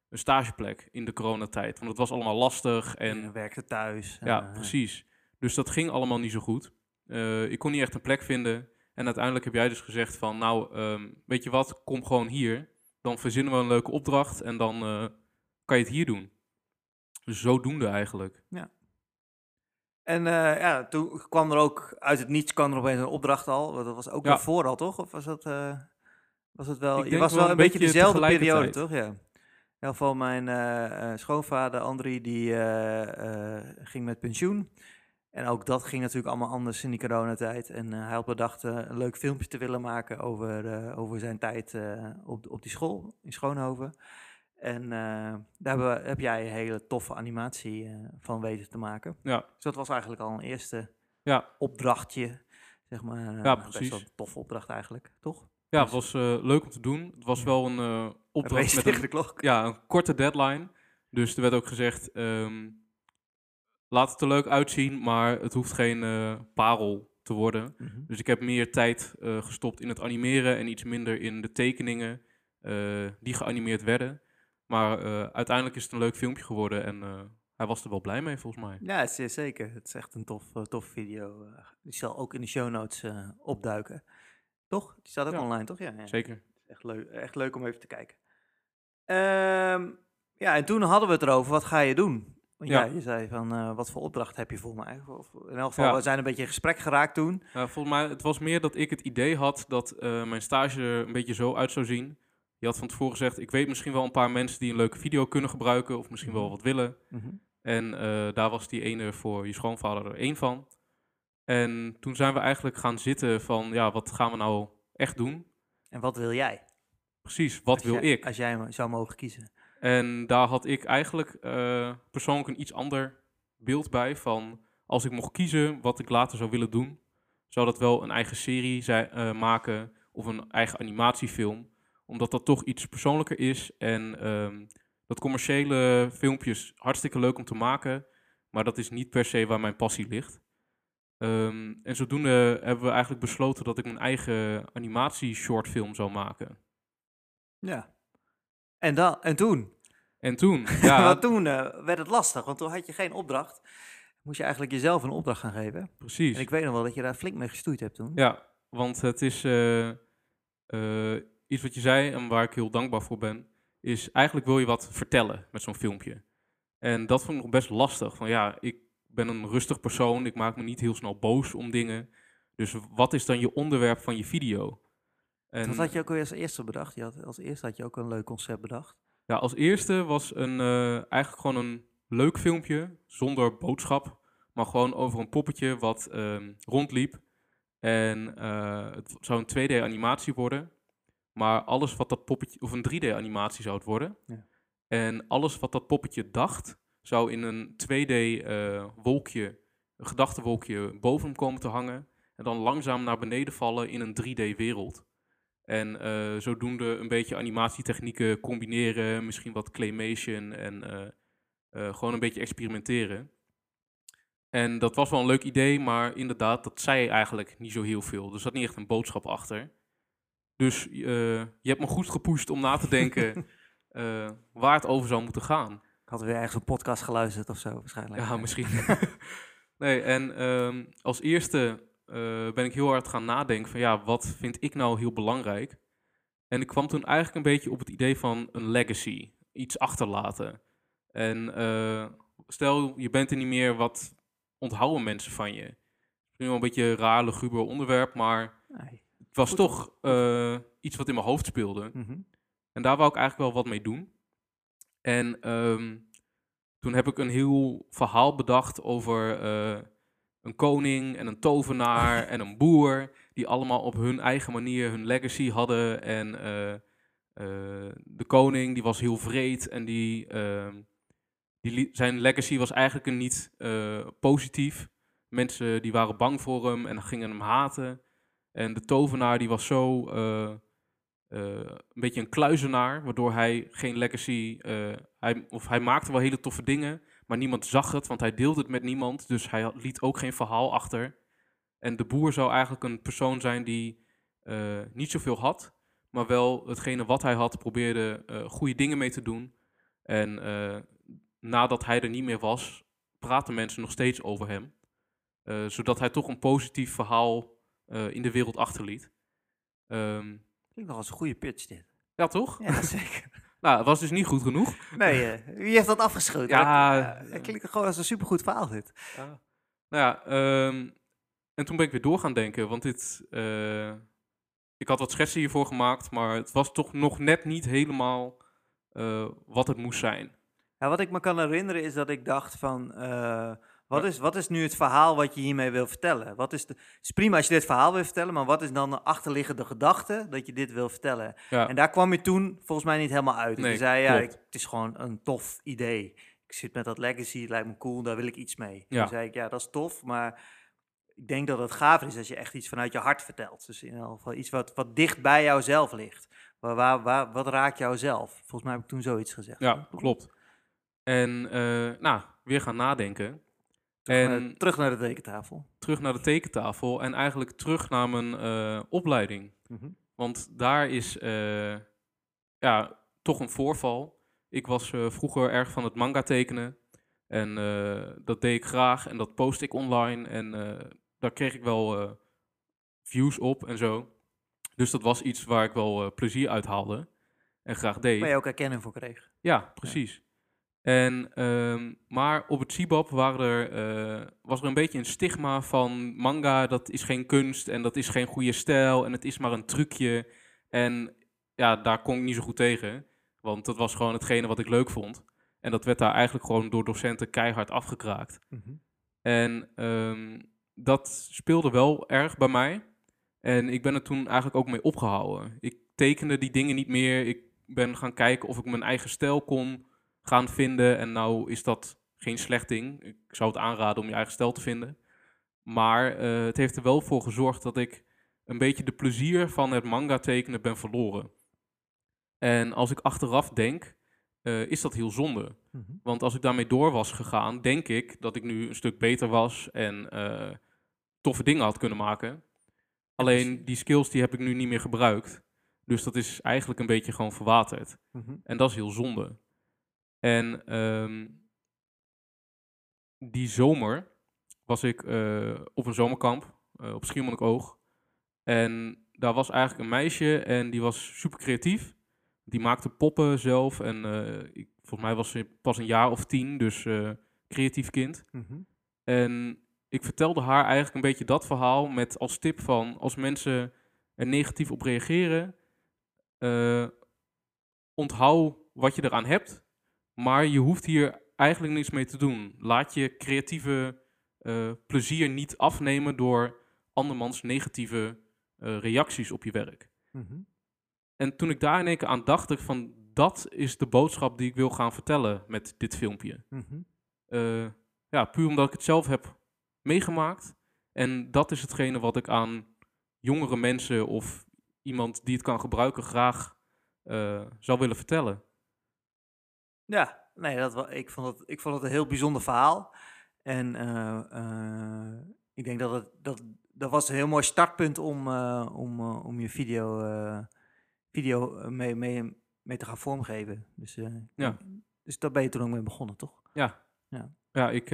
een stageplek in de coronatijd. Want het was allemaal lastig en En werkte thuis. ja, eh, precies. Dus dat ging allemaal niet zo goed. Eh, ik kon niet echt een plek vinden. En uiteindelijk heb jij dus gezegd van, nou, ehm, weet je wat, kom gewoon hier. Dan verzinnen we een leuke opdracht en dan eh, kan je het hier doen. Dus zodoende eigenlijk. En eh, ja, toen kwam er ook uit het niets kwam er opeens een opdracht al. Dat was ook Ja. wel vooral, toch? Of was dat, eh, was het wel... Ik Je was wel een beetje beetje dezelfde periode, toch? Ja. In ieder geval mijn eh, eh, schoonvader, Andri, die eh, ging met pensioen. En ook dat ging natuurlijk allemaal anders in die coronatijd. En hij had bedacht een leuk filmpje te willen maken over, over zijn tijd op, op die school in Schoonhoven. En daar hebben we- heb jij een hele toffe animatie van weten te maken. Ja, Dus dat was eigenlijk al een eerste ja. opdrachtje, zeg maar. Ja, Best precies. wel een toffe opdracht eigenlijk, toch? ja het was leuk om te doen. Het was wel een opdracht met tegen een, de klok. ja, een korte deadline. Dus er werd ook gezegd, ehm, laat het er leuk uitzien, maar het hoeft geen eh, parel te worden. Mhm. Dus ik heb meer tijd eh, gestopt in het animeren en iets minder in de tekeningen eh, die geanimeerd werden. Maar uiteindelijk is het een leuk filmpje geworden en hij was er wel blij mee volgens mij. Ja, zeer zeker. Het is echt een tof, tof video. die zal ook in de show notes opduiken. Toch? Die staat ook Ja. online, toch? Ja, ja. Zeker. Echt, leuk, echt leuk om even te kijken. Ehm, ja, en toen hadden we het erover, wat ga je doen? Want ja, Ja. je zei van, eh, wat voor opdracht heb je voor mij? Of, in elk geval, Ja. we zijn een beetje in gesprek geraakt toen. Uh, volgens mij, het was meer dat ik het idee had dat eh, mijn stage er een beetje zo uit zou zien. Je had van tevoren gezegd, ik weet misschien wel een paar mensen die een leuke video kunnen gebruiken of misschien wel Mhm. wat willen. En eh, daar was die ene voor je schoonvader er één van. En toen zijn we eigenlijk gaan zitten van, ja, wat gaan we nou echt doen? En wat wil jij? Precies, wat wil jij- ik? Als jij zou mogen kiezen. En daar had ik eigenlijk eh, persoonlijk een iets ander beeld bij van... als ik mocht kiezen wat ik later zou willen doen, zou dat wel een eigen serie zijn, eh, maken of een eigen animatiefilm. Omdat dat toch iets persoonlijker is en ehm, dat commerciële filmpjes hartstikke leuk om te maken, maar dat is niet per se waar mijn passie ligt. Ehm, en zodoende hebben we eigenlijk besloten dat ik mijn eigen animatie-shortfilm zou maken. Ja. En, dan, en toen? En toen, ja, Want toen eh, werd het lastig, want toen had je geen opdracht. Moest je eigenlijk jezelf een opdracht gaan geven. precies. En ik weet nog wel dat je daar flink mee gestoeid hebt toen. Ja, want het is eh, eh, iets wat je zei en waar ik heel dankbaar voor ben, is eigenlijk wil je wat vertellen met zo'n filmpje. En dat vond ik nog best lastig. Van ja, ik ben een rustig persoon, ik maak me niet heel snel boos om dingen. Dus wat is dan je onderwerp van je video? En Wat had je ook weer als eerste bedacht? Je had, als eerste had je ook een leuk concept bedacht. ja, als eerste was een, eh, eigenlijk gewoon een leuk filmpje, zonder boodschap, maar gewoon over een poppetje wat ehm, rondliep. En eh, het zou een 2D animatie worden, maar alles wat dat poppetje, of een 3D animatie zou het worden. Ja. En alles wat dat poppetje dacht, zou in een 2D eh, wolkje, een gedachtenwolkje boven hem komen te hangen. En dan langzaam naar beneden vallen in een 3D wereld. En eh, zodoende een beetje animatietechnieken combineren, misschien wat claymation en eh, eh, gewoon een beetje experimenteren. En dat was wel een leuk idee, maar inderdaad, dat zei eigenlijk niet zo heel veel. Er zat niet echt een boodschap achter. Dus je hebt me goed gepusht om na te denken waar het over zou moeten gaan. Ik had weer ergens een podcast geluisterd of zo waarschijnlijk. Ja, misschien. nee, en ehm, als eerste ben ik heel hard gaan nadenken van ja, wat vind ik nou heel belangrijk? En ik kwam toen eigenlijk een beetje op het idee van een legacy, iets achterlaten. En eh, stel, je bent er niet meer, wat onthouden mensen van je? Misschien wel een beetje een raar, luguber onderwerp, maar Nee. het was Goed. toch eh, iets wat in mijn hoofd speelde. Mhm. En daar wou ik eigenlijk wel wat mee doen. En ehm, toen heb ik een heel verhaal bedacht over eh, een koning en een tovenaar en een boer. Die allemaal op hun eigen manier hun legacy hadden. En eh, eh, de koning die was heel vreed en die, ehm, die zijn legacy was eigenlijk een niet eh, positief. Mensen die waren bang voor hem en gingen hem haten. En de tovenaar die was zo een beetje een kluizenaar, waardoor hij geen legacy, hij, of hij maakte wel hele toffe dingen, maar niemand zag het, want hij deelde het met niemand, dus hij liet ook geen verhaal achter. En de boer zou eigenlijk een persoon zijn die eh, niet zoveel had, maar wel hetgene wat hij had probeerde eh, goede dingen mee te doen. En eh, nadat hij er niet meer was, praten mensen nog steeds over hem, zodat hij toch een positief verhaal in de wereld achterliet. Ehm, Klinkt nog als een goede pitch dit. ja, toch? Ja, zeker. Nou, het was dus niet goed genoeg. Nee, eh, wie heeft dat afgeschoten? Ja, Dat, eh, het klinkt gewoon als een supergoed verhaal dit. Ja. Nou ja, ehm, en toen ben ik weer door gaan denken, want dit, eh, ik had wat schetsen hiervoor gemaakt, maar het was toch nog net niet helemaal eh, wat het moest zijn. Ja, wat ik me kan herinneren is dat ik dacht van, eh, wat, is, wat is nu het verhaal wat je hiermee wil vertellen? Wat is de, het is prima als je dit verhaal wil vertellen, maar wat is dan de achterliggende gedachte dat je dit wil vertellen? Ja, En daar kwam je toen volgens mij niet helemaal uit. Nee, je zei, ja, ik- het is gewoon een tof idee. Ik zit met dat legacy, het lijkt me cool, daar wil ik iets mee. Ja. Toen zei ik, ja, dat is tof, maar ik denk dat het gaaf is als je echt iets vanuit je hart vertelt. Dus in ieder geval iets wat, wat dicht bij jouzelf ligt. Waar, waar, waar, wat raakt jou zelf? Volgens mij heb ik toen zoiets gezegd. ja klopt. En eh, nou, weer gaan nadenken. Terug, En naar, terug naar de tekentafel. terug naar de tekentafel en eigenlijk terug naar mijn eh, opleiding. Want daar is eh, ja, toch een voorval. Ik was eh, vroeger erg van het manga tekenen. En dat deed ik graag en dat post ik online. En daar kreeg ik wel views op en zo. Dus dat was iets waar ik wel plezier uit haalde. En graag deed. Waar je ook erkenning voor kreeg. Ja, precies. En, ehm, maar op het Cibab waren er, eh, was er een beetje een stigma van manga, dat is geen kunst en dat is geen goede stijl en het is maar een trucje. En ja, daar kon ik niet zo goed tegen, want dat was gewoon hetgene wat ik leuk vond. En dat werd daar eigenlijk gewoon door docenten keihard afgekraakt. En ehm, dat speelde wel erg bij mij. En ik ben er toen eigenlijk ook mee opgehouden. Ik tekende die dingen niet meer. Ik ben gaan kijken of ik mijn eigen stijl kon gaan vinden. En nou is dat geen slecht ding. Ik zou het aanraden om je eigen stijl te vinden. Maar eh, het heeft er wel voor gezorgd dat ik een beetje de plezier van het manga tekenen ben verloren. En als ik achteraf denk, eh, is dat heel zonde. Mhm. Want als ik daarmee door was gegaan, denk ik dat ik nu een stuk beter was en eh, toffe dingen had kunnen maken. Alleen die skills die heb ik nu niet meer gebruikt. Dus dat is eigenlijk een beetje gewoon verwaterd. Mhm. En dat is heel zonde. En ehm, die zomer was ik eh, op een zomerkamp eh, op Schiermonnikoog. En daar was eigenlijk een meisje en die was super creatief. Die maakte poppen zelf. En eh, ik, volgens mij was ze pas een jaar of tien, dus creatief kind. Mhm. En ik vertelde haar eigenlijk een beetje dat verhaal met als tip van als mensen er negatief op reageren, onthoud wat je eraan hebt, maar je hoeft hier eigenlijk niks mee te doen. Laat je creatieve eh, plezier niet afnemen door andermans negatieve eh, reacties op je werk. Mhm. En toen ik daar in één keer aan dacht, ik van dat is de boodschap die ik wil gaan vertellen met dit filmpje. Mhm. Eh, ja, puur omdat ik het zelf heb meegemaakt. En dat is hetgene wat ik aan jongere mensen of iemand die het kan gebruiken graag zou willen vertellen. Ja, nee, dat, ik, vond het, ik vond het een heel bijzonder verhaal. En eh, eh, ik denk dat het dat, dat was een heel mooi startpunt om, eh, om, om je video, video mee, mee, mee te gaan vormgeven. Dus, Ja. dus daar ben je toen ook mee begonnen, toch? Ja, Ja. ja ik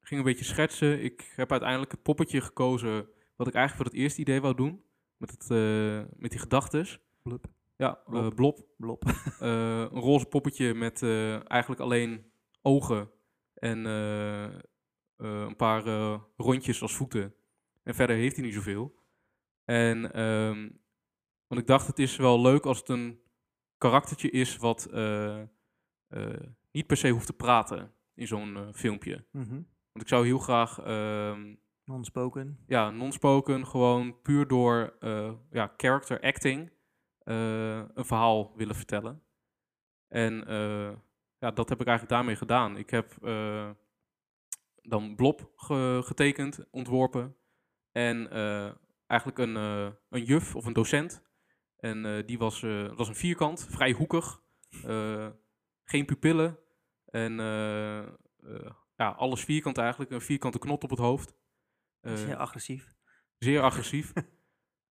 ging een beetje schetsen. Ik heb uiteindelijk het poppetje gekozen wat ik eigenlijk voor het eerste idee wou doen. Met, het, met die gedachtes. Blub. Ja, Blob. eh, blob. Blop. Eh, een roze poppetje met eh, eigenlijk alleen ogen en eh, eh, een paar eh, rondjes als voeten. En verder heeft hij niet zoveel. En ehm, want ik dacht, het is wel leuk als het een karaktertje is wat eh, eh, niet per se hoeft te praten in zo'n eh, filmpje. Mhm. Want ik zou heel graag ehm, Non-spoken. ja, non-spoken, gewoon puur door eh, ja, character acting eh, een verhaal willen vertellen. En eh, ja, dat heb ik eigenlijk daarmee gedaan. Ik heb eh, dan Blob ge- getekend, ontworpen. En eh, eigenlijk een, eh, een juf of een docent. En eh, die was, eh, was een vierkant, vrij hoekig. eh, geen pupillen. En eh, eh, ja, alles vierkant eigenlijk. Een vierkante knot op het hoofd. Eh, heel agressief. zeer agressief.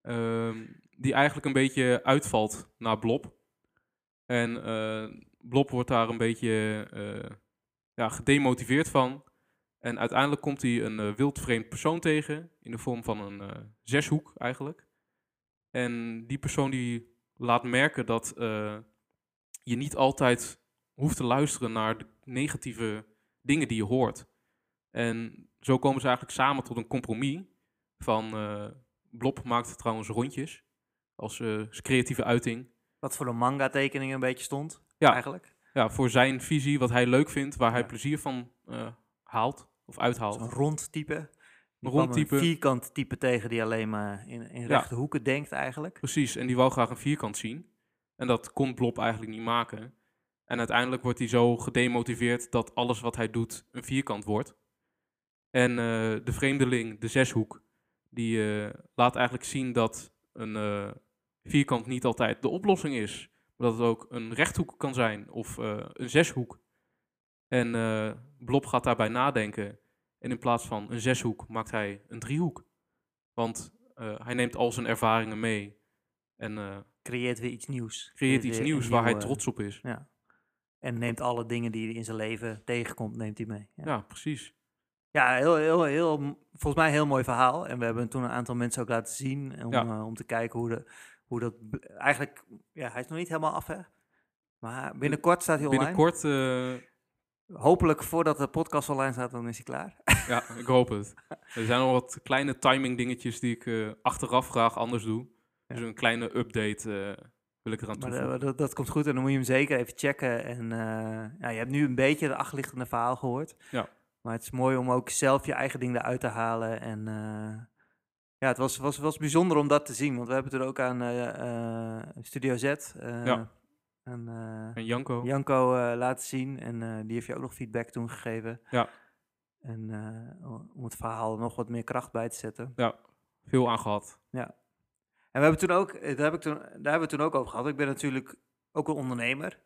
Ehm, die eigenlijk een beetje uitvalt naar Blob. En eh, Blob wordt daar een beetje eh, ja, gedemotiveerd van. En uiteindelijk komt hij een eh, wildvreemd persoon tegen. In de vorm van een zeshoek eigenlijk. En die persoon die laat merken dat je niet altijd hoeft te luisteren naar de negatieve dingen die je hoort. En zo komen ze eigenlijk samen tot een compromis van Blob maakt trouwens rondjes als eh, zijn creatieve uiting. Wat voor een manga tekening een beetje stond, Ja. eigenlijk. Ja, voor zijn visie, wat hij leuk vindt, waar hij Ja. plezier van eh, haalt of uithaalt. Zo'n rond type. Een kwam rond type. Een vierkant type tegen die alleen maar in, in rechte hoeken denkt eigenlijk. Precies, en die wou graag een vierkant zien. En dat kon Blob eigenlijk niet maken. En uiteindelijk wordt hij zo gedemotiveerd dat alles wat hij doet een vierkant wordt. En eh, de vreemdeling, de zeshoek, die eh, laat eigenlijk zien dat een eh, vierkant niet altijd de oplossing is. Maar dat het ook een rechthoek kan zijn of eh, een zeshoek. En Blob gaat daarbij nadenken. En in plaats van een zeshoek maakt hij een driehoek. Want hij neemt al zijn ervaringen mee. En Creëert weer iets nieuws. creëert iets nieuws waar hij trots op is. Ja. En neemt alle dingen die hij in zijn leven tegenkomt, neemt hij mee. Ja, Ja, precies. Ja heel, heel, heel, volgens mij een heel mooi verhaal. En we hebben toen een aantal mensen ook laten zien om, Ja. eh, om te kijken hoe, de, hoe dat... Eigenlijk, ja, hij is nog niet helemaal af, hè? Maar binnenkort staat hij online. Binnenkort, eh, Hopelijk voordat de podcast online staat, dan is hij klaar. ja, ik hoop het. Er zijn nog wat kleine timing dingetjes die ik eh, achteraf graag anders doe. Dus een kleine update eh, wil ik eraan Maar toevoegen. dat, dat, dat komt goed en dan moet je hem zeker even checken. En eh, ja, je hebt nu een beetje het achterliggende verhaal gehoord. Ja. Maar het is mooi om ook zelf je eigen ding eruit te halen. En eh, ja, het was, was, was bijzonder om dat te zien. Want we hebben toen ook aan eh, eh, Studio Z, Ja. eh, En Janko. Janko laten zien. En die heeft je ook nog feedback toen gegeven. Ja. En om het verhaal nog wat meer kracht bij te zetten. Veel aan gehad. En we hebben toen ook, daar, heb ik toen, daar hebben we het toen ook over gehad. Ik ben natuurlijk ook een ondernemer.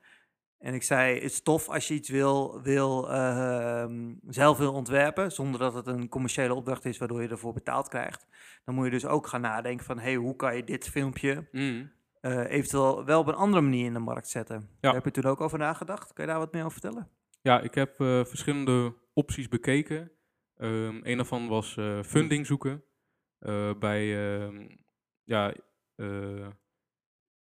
En ik zei, het is tof als je iets wil, wil ehm, zelf wil ontwerpen, zonder dat het een commerciële opdracht is waardoor je ervoor betaald krijgt. Dan moet je dus ook gaan nadenken van, hey, hoe kan je dit filmpje Mm. eh, eventueel wel op een andere manier in de markt zetten? Daar heb je toen ook over nagedacht. Kun je daar wat meer over vertellen? Ja, ik heb eh, verschillende opties bekeken. Ehm een daarvan was eh, funding zoeken bij ehm, ja,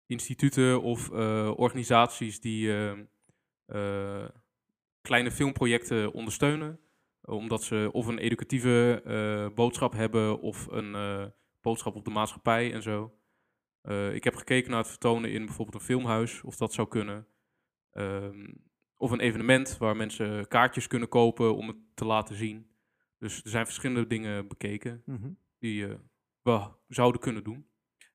instituten of eh, organisaties die ehm, eh, kleine filmprojecten ondersteunen. Omdat ze of een educatieve eh, boodschap hebben of een eh, boodschap op de maatschappij en zo. Eh, ik heb gekeken naar het vertonen in bijvoorbeeld een filmhuis, of dat zou kunnen. Ehm, of een evenement waar mensen kaartjes kunnen kopen om het te laten zien. Dus er zijn verschillende dingen bekeken die eh, we zouden kunnen doen.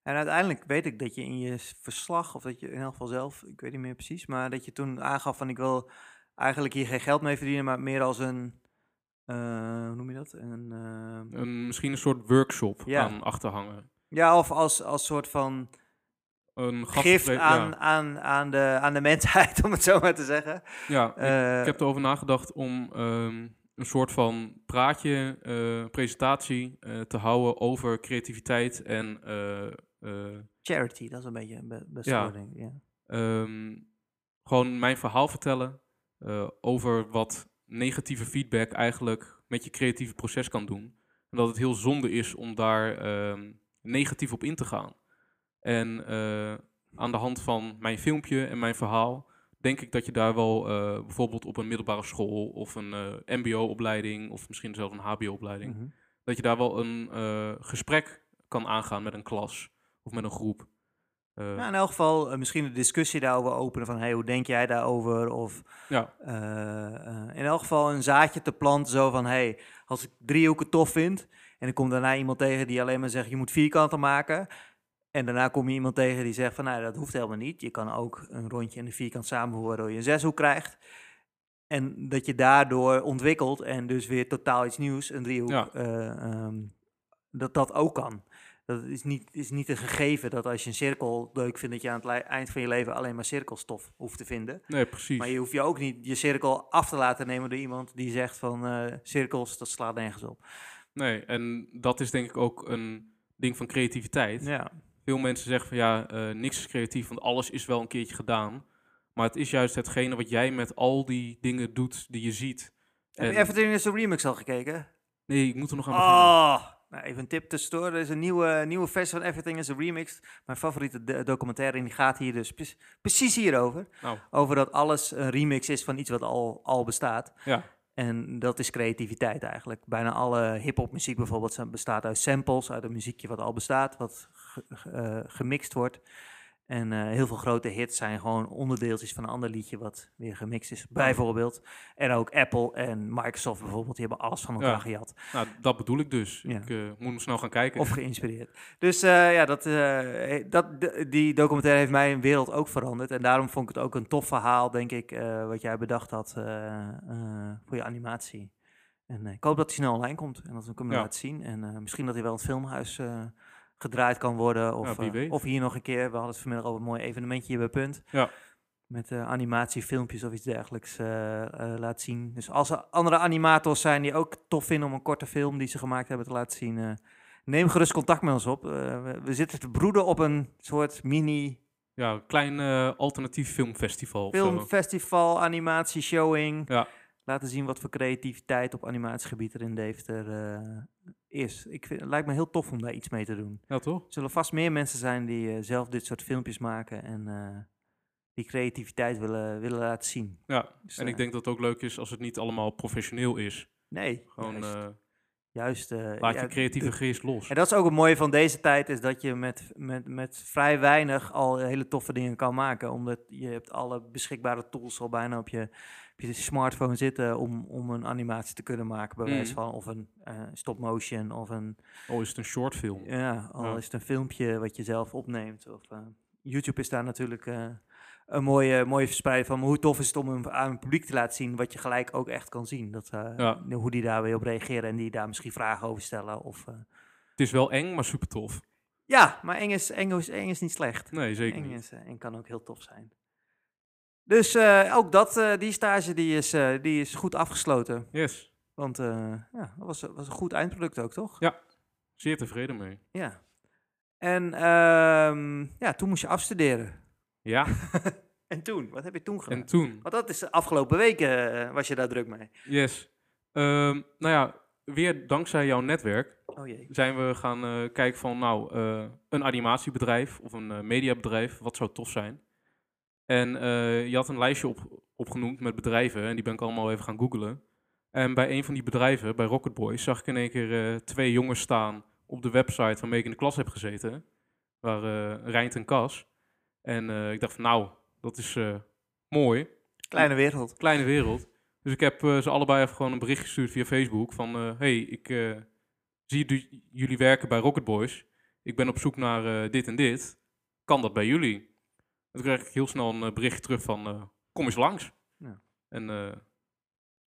En uiteindelijk weet ik dat je in je verslag, of dat je in elk geval zelf, ik weet niet meer precies, maar dat je toen aangaf van ik wil eigenlijk hier geen geld mee verdienen, maar meer als een, eh, hoe noem je dat? Een, eh, Een, misschien een soort workshop Ja. aan achterhangen. ja, of als, als soort van Een gift aan, Ja, aan, aan, de, aan de mensheid, om het zo maar te zeggen. ja ik, Eh, ik heb erover nagedacht om ehm, een soort van praatje, eh, presentatie te houden over creativiteit en charity, dat is een beetje een be- beste Ja. Ja. Ehm, gewoon mijn verhaal vertellen eh, over wat negatieve feedback eigenlijk met je creatieve proces kan doen. En dat het heel zonde is om daar ehm, negatief op in te gaan. En eh, aan de hand van mijn filmpje en mijn verhaal denk ik dat je daar wel eh, bijvoorbeeld op een middelbare school of een eh, mbo-opleiding of misschien zelfs een hbo-opleiding, Mhm. dat je daar wel een eh, gesprek kan aangaan met een klas of met een groep. Eh, Nou, in elk geval eh, misschien een discussie daarover openen van hey, hoe denk jij daarover? Of ja, eh, in elk geval een zaadje te planten zo van hey, als ik driehoeken tof vind en ik kom daarna iemand tegen die alleen maar zegt je moet vierkanten maken. En daarna kom je iemand tegen die zegt van nou dat hoeft helemaal niet. Je kan ook een rondje en een vierkant samenvoegen waardoor je een zeshoek krijgt. En dat je daardoor ontwikkelt en dus weer totaal iets nieuws, een driehoek, Ja. eh, ehm, dat dat ook kan. Dat is niet, is niet een gegeven dat als je een cirkel leuk vindt, dat je aan het eind van je leven alleen maar cirkelstof hoeft te vinden. nee, precies. Maar je hoeft je ook niet je cirkel af te laten nemen door iemand die zegt van eh, cirkels, dat slaat nergens op. Nee, en dat is denk ik ook een ding van creativiteit. Ja, Veel mensen zeggen van ja, eh, niks is creatief, want alles is wel een keertje gedaan. Maar het is juist hetgene wat jij met al die dingen doet die je ziet. Heb je En- Everything is a Remix al gekeken? Nee, ik moet er nog aan beginnen. Oh, nou, even een tip tussendoor. Er is een nieuwe, nieuwe versie van Everything is a Remix. Mijn favoriete documentaire en die gaat hier dus pre- precies hierover. Nou, Over dat alles een remix is van iets wat al, al bestaat. ja, En dat is creativiteit eigenlijk. Bijna alle hip-hop muziek bijvoorbeeld bestaat uit samples, uit een muziekje wat al bestaat, wat eh, gemixt wordt. En eh, heel veel grote hits zijn gewoon onderdeeltjes van een ander liedje wat weer gemixt is, bijvoorbeeld. En ook Apple en Microsoft bijvoorbeeld, die hebben alles van elkaar Ja. gejat nou, dat bedoel ik dus. Ja. Ik eh, moet snel gaan kijken. of geïnspireerd. Dus eh, ja, dat, dat, die documentaire heeft mijn wereld ook veranderd. En daarom vond ik het ook een tof verhaal, denk ik, wat jij bedacht had voor je animatie. En ik hoop dat hij snel online komt en dat we hem kunnen Ja. laten zien. En misschien dat hij wel in het filmhuis gedraaid kan worden. Of, Ja, wie eh, of hier nog een keer. We hadden het vanmiddag over een mooi evenementje hier bij Punt. Ja. Met eh, animatiefilmpjes of iets dergelijks eh, laten zien. Dus als er andere animators zijn die ook tof vinden om een korte film die ze gemaakt hebben te laten zien... neem gerust contact met ons op. We, we zitten te broeden op een soort mini Ja, klein alternatief filmfestival. filmfestival, animatieshowing. Ja. Laten zien wat voor creativiteit op animatiegebied er in Deventer eh, is. Ik vind, het lijkt me heel tof om daar iets mee te doen. Ja, toch? Er zullen vast meer mensen zijn die eh, zelf dit soort filmpjes maken en eh, die creativiteit willen, willen laten zien. Ja, Dus, en ik denk dat het ook leuk is als het niet allemaal professioneel is. Nee, Gewoon juist. juist laat ja, je creatieve geest los. En dat is ook het mooie van deze tijd, is dat je met, met, met vrij weinig al hele toffe dingen kan maken. Omdat je hebt alle beschikbare tools al bijna op je smartphone zitten om, om een animatie te kunnen maken, bij wijze Mhm. van. Of een eh, stop motion, of een, Oh, is het een short film? ja, al Ja. is het een filmpje wat je zelf opneemt. Of, eh, YouTube is daar natuurlijk eh, een mooie, mooie verspreiding van hoe tof is het om hem aan het publiek te laten zien, wat je gelijk ook echt kan zien. Dat, eh, Ja. Hoe die daar weer op reageren en die daar misschien vragen over stellen. Of, eh, Het is wel eng, maar super tof. Ja, maar eng is, eng, is, eng is niet slecht. Nee, zeker Eng, niet. is, eng kan ook heel tof zijn. Dus eh, ook dat, eh, die stage die is, eh, die is goed afgesloten. Yes, Want ja, dat was, was een goed eindproduct ook, toch? zeer tevreden mee. Ja. En ehm, ja, toen moest je afstuderen. Ja, En toen? Wat heb je toen gedaan? en toen? Want dat is de afgelopen weken was je daar druk mee. Yes. Ehm, nou ja, weer dankzij jouw netwerk Oh jee. zijn we gaan kijken van, nou, een animatiebedrijf of een mediabedrijf, wat zou tof zijn? En eh, je had een lijstje op, opgenoemd met bedrijven en die ben ik allemaal even gaan googlen. En bij een van die bedrijven, bij Rocket Boys, zag ik in één keer eh, twee jongens staan op de website waarmee ik in de klas heb gezeten. Waar eh Rijnt en Cas. En ik dacht van, nou, dat is mooi. Kleine wereld. Kleine wereld. Dus ik heb ze allebei even gewoon een bericht gestuurd via Facebook van... hey, ik zie jullie werken bij Rocket Boys. Ik ben op zoek naar dit en dit. Kan dat bij jullie? En toen kreeg ik heel snel een eh, berichtje terug van... eh, kom eens langs. Ja. En eh,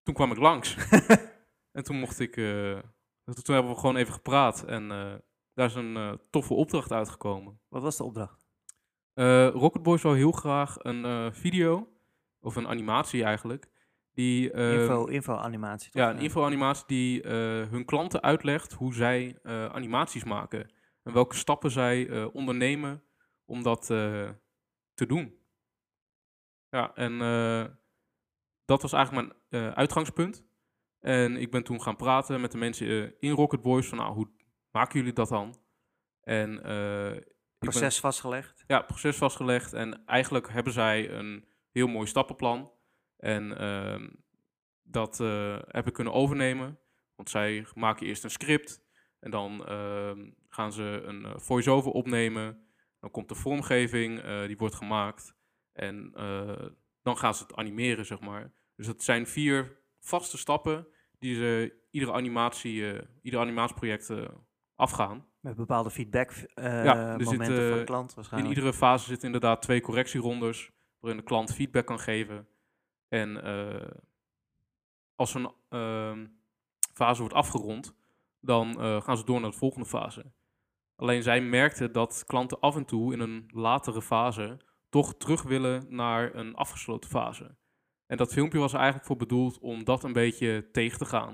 toen kwam ik langs. en toen mocht ik... toen hebben we gewoon even gepraat. En daar is een toffe opdracht uitgekomen. Wat was de opdracht? Rocket Boys wil heel graag een video, of een animatie eigenlijk, die... info, info animatie. toch? Ja, een info-animatie die eh, hun klanten uitlegt hoe zij animaties maken. En welke stappen zij ondernemen om dat te doen. Ja, en eh, dat was eigenlijk mijn eh, uitgangspunt. En ik ben toen gaan praten met de mensen eh, in Rocket Boys van, nou, hoe maken jullie dat dan? En ben- Proces vastgelegd. ja, proces vastgelegd. En eigenlijk hebben zij een heel mooi stappenplan. En ehm, dat heb ik kunnen overnemen. Want zij maken eerst een script. En dan ehm, gaan ze een voice-over opnemen. Dan komt de vormgeving, eh, die wordt gemaakt. En eh, dan gaan ze het animeren, zeg maar. Dus het zijn vier vaste stappen die ze iedere animatie, eh, ieder animatieproject afgaan. Met bepaalde feedback Ja, zit, momenten voor de klant In waarschijnlijk. iedere fase zitten inderdaad twee correctierondes, waarin de klant feedback kan geven. En als een ehm, fase wordt afgerond, dan gaan ze door naar de volgende fase. Alleen zij merkten dat klanten af en toe in een latere fase toch terug willen naar een afgesloten fase. En dat filmpje was er eigenlijk voor bedoeld om dat een beetje tegen te gaan.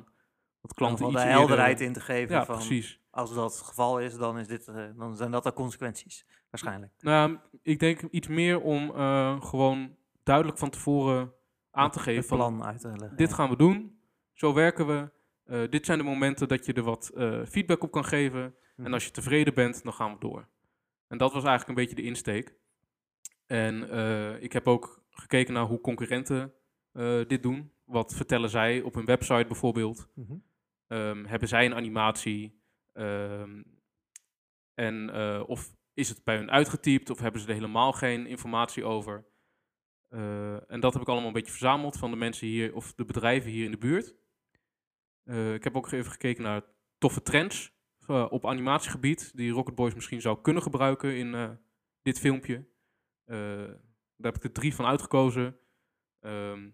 Dat Om klanten iets de eerder- helderheid in te geven Ja, van precies. als dat het geval is, dan, is dit, eh, dan zijn dat de consequenties. Waarschijnlijk. Nou, ik denk iets meer om eh, gewoon duidelijk van tevoren aan te geven Het van plan uit te leggen. dit ja. gaan we doen, zo werken we. eh, dit zijn de momenten dat je er wat feedback op kan geven. En als je tevreden bent, dan gaan we door. En dat was eigenlijk een beetje de insteek. En eh, ik heb ook gekeken naar hoe concurrenten eh, dit doen. Wat vertellen zij op hun website bijvoorbeeld? Mhm. Ehm, hebben zij een animatie? Ehm, en eh, of is het bij hun uitgetypt of hebben ze er helemaal geen informatie over? En dat heb ik allemaal een beetje verzameld van de mensen hier of de bedrijven hier in de buurt. Ik heb ook even gekeken naar toffe trends op animatiegebied die Rocket Boys misschien zou kunnen gebruiken in eh, dit filmpje. Eh, daar heb ik er drie van uitgekozen. Ehm,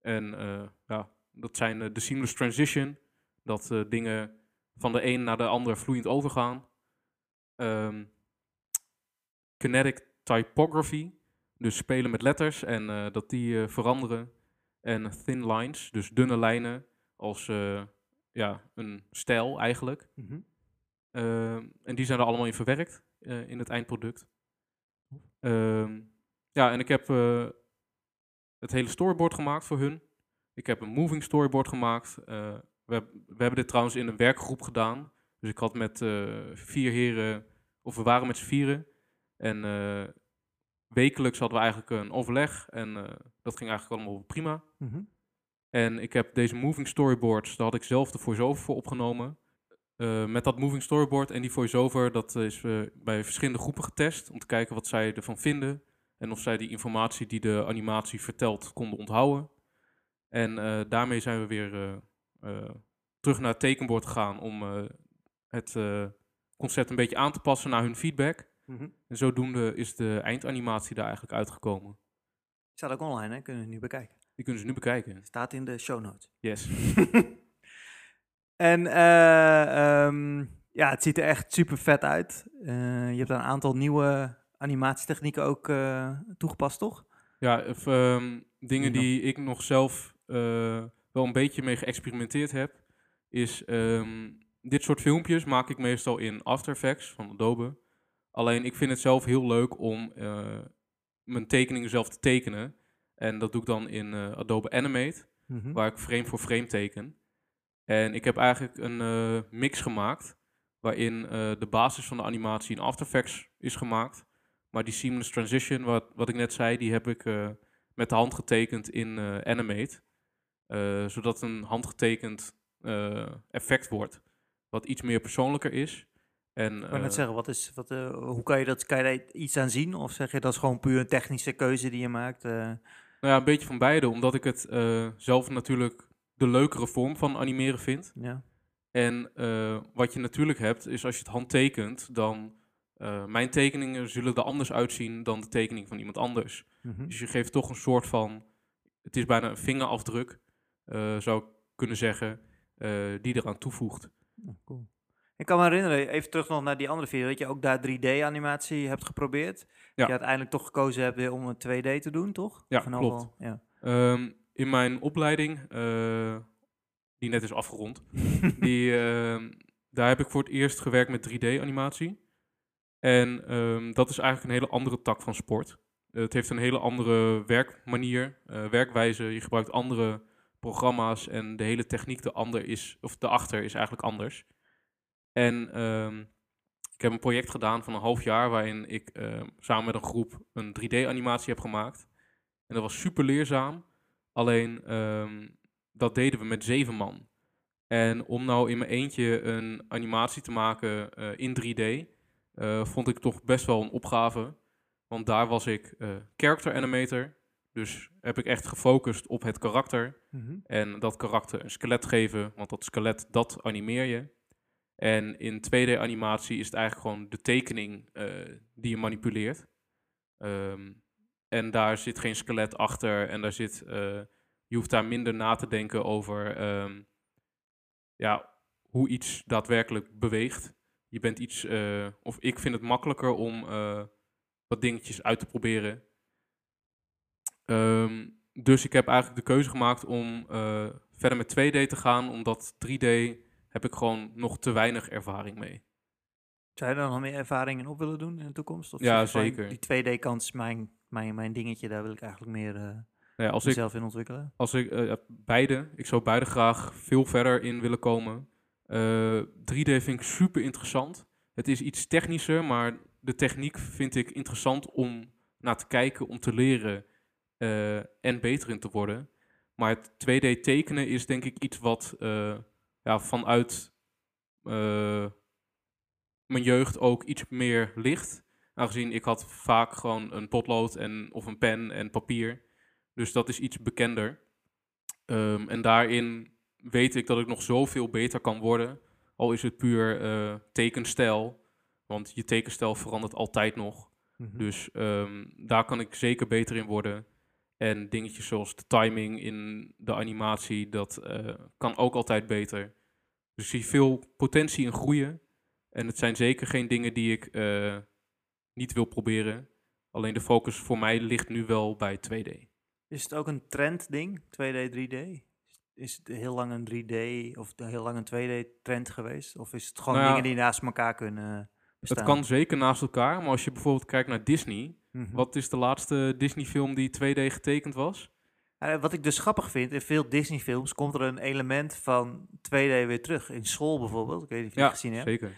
en eh, ja, dat zijn eh, de seamless transition, dat eh, dingen van de een naar de ander vloeiend overgaan. Ehm, kinetic typography, dus spelen met letters en eh, dat die eh, veranderen. En thin lines, dus dunne lijnen als eh, ja, een stijl eigenlijk. Mhm. En die zijn er allemaal in verwerkt eh, in het eindproduct. Ehm, ja, en ik heb eh, het hele storyboard gemaakt voor hun. Ik heb een moving storyboard gemaakt. Eh, we, we hebben dit trouwens in een werkgroep gedaan. Dus ik had met vier heren, of we waren met z'n vieren. En wekelijks hadden we eigenlijk een overleg. En dat ging eigenlijk allemaal prima. Mhm. En ik heb deze moving storyboards, daar had ik zelf de voice-over voor opgenomen. Eh, met dat moving storyboard en die voice-over, dat is eh, bij verschillende groepen getest. Om te kijken wat zij ervan vinden. En of zij die informatie die de animatie vertelt konden onthouden. En eh, daarmee zijn we weer terug naar het tekenbord gegaan om het concept een beetje aan te passen naar hun feedback. Mhm. En zodoende is de eindanimatie daar eigenlijk uitgekomen. Staat ook online, hè? Kunnen we nu bekijken. Die kunnen ze nu bekijken. Staat in de show notes. Yes. en eh, ehm, ja, het ziet er echt super vet uit. Eh, je hebt een aantal nieuwe animatietechnieken ook eh, toegepast, toch? Ja, of, ehm, dingen die ik nog zelf wel een beetje mee geëxperimenteerd heb, is ehm, dit soort filmpjes maak ik meestal in After Effects van Adobe. Alleen ik vind het zelf heel leuk om mijn tekeningen zelf te tekenen. En dat doe ik dan in Adobe Animate, Mhm. waar ik frame voor frame teken. En ik heb eigenlijk een eh, mix gemaakt, waarin eh, de basis van de animatie in After Effects is gemaakt. Maar die seamless transition, wat, wat ik net zei, die heb ik eh, met de hand getekend in Animate. Zodat het een handgetekend effect wordt, wat iets meer persoonlijker is. En, Ik wou net zeggen, wat is, wat, hoe kan je, dat, kan je daar iets aan zien? Of zeg je dat is gewoon puur een technische keuze die je maakt? nou ja, een beetje van beide, omdat ik het zelf natuurlijk de leukere vorm van animeren vind. ja. En eh, wat je natuurlijk hebt, is als je het handtekent, dan eh, mijn tekeningen zullen er anders uitzien dan de tekening van iemand anders. Mhm. Dus je geeft toch een soort van, het is bijna een vingerafdruk, eh, zou ik kunnen zeggen, die eraan toevoegt. Oh, cool. Ik kan me herinneren, even terug nog naar die andere video, dat je ook daar 3D-animatie hebt geprobeerd. Ja. Dat je uiteindelijk toch gekozen hebt om een 2D te doen, toch? Ja, klopt. Ja. Ehm, in mijn opleiding, eh, die net is afgerond, die, ehm, daar heb ik voor het eerst gewerkt met 3D-animatie. En ehm, dat is eigenlijk een hele andere tak van sport. Het heeft een hele andere werkmanier, eh, werkwijze. Je gebruikt andere programma's en de hele techniek de ander is, of daarachter is eigenlijk anders. En ehm, ik heb een project gedaan van een half jaar waarin ik samen met een groep een 3D-animatie heb gemaakt. En dat was super leerzaam. Alleen ehm, dat deden we met zeven man. En om nou in mijn eentje een animatie te maken eh, in 3D, eh, vond ik toch best wel een opgave. Want daar was ik eh, character animator. Dus heb ik echt gefocust op het karakter. Mhm. En dat karakter een skelet geven, want dat skelet, dat animeer je. En in 2D-animatie is het eigenlijk gewoon de tekening die je manipuleert. Ehm, en daar zit geen skelet achter en daar zit, eh, je hoeft daar minder na te denken over ehm, ja, hoe iets daadwerkelijk beweegt. Je bent iets, eh, of ik vind het makkelijker om eh, wat dingetjes uit te proberen. Ehm, dus ik heb eigenlijk de keuze gemaakt om verder met 2D te gaan, omdat 3D heb ik gewoon nog te weinig ervaring mee. Zou je daar nog meer ervaring in op willen doen in de toekomst? Of Ja, zeker. Die 2D-kant is mijn, mijn, mijn dingetje, daar wil ik eigenlijk meer eh Nou ja, als ik, mezelf in ontwikkelen. als ik eh, beide, ik zou beide graag veel verder in willen komen. Eh, 3D vind ik super interessant. Het is iets technischer, maar de techniek vind ik interessant om naar te kijken, om te leren eh, en beter in te worden. Maar het 2D tekenen is denk ik iets wat eh, ja, vanuit eh, mijn jeugd ook iets meer ligt. Aangezien ik had vaak gewoon een potlood en, of een pen en papier. Dus dat is iets bekender. Ehm, en daarin weet ik dat ik nog zoveel beter kan worden. Al is het puur eh, tekenstijl. Want je tekenstijl verandert altijd nog. Mhm. Dus ehm, daar kan ik zeker beter in worden. En dingetjes zoals de timing in de animatie, dat eh, kan ook altijd beter. Dus ik zie veel potentie in groeien. En het zijn zeker geen dingen die ik eh, niet wil proberen. Alleen de focus voor mij ligt nu wel bij 2D. Is het ook een trendding, 2D, 3D? Is het heel lang een 3D of heel lang een 2D-trend geweest? Of is het gewoon Nou dingen die naast elkaar kunnen bestaan? Het kan zeker naast elkaar, maar als je bijvoorbeeld kijkt naar Disney. Mhm. Wat is de laatste Disney-film die 2D getekend was? Wat ik dus grappig vind, in veel Disney-films komt er een element van 2D weer terug. In school bijvoorbeeld, ik weet niet of je Ja, het gezien hebt, zeker.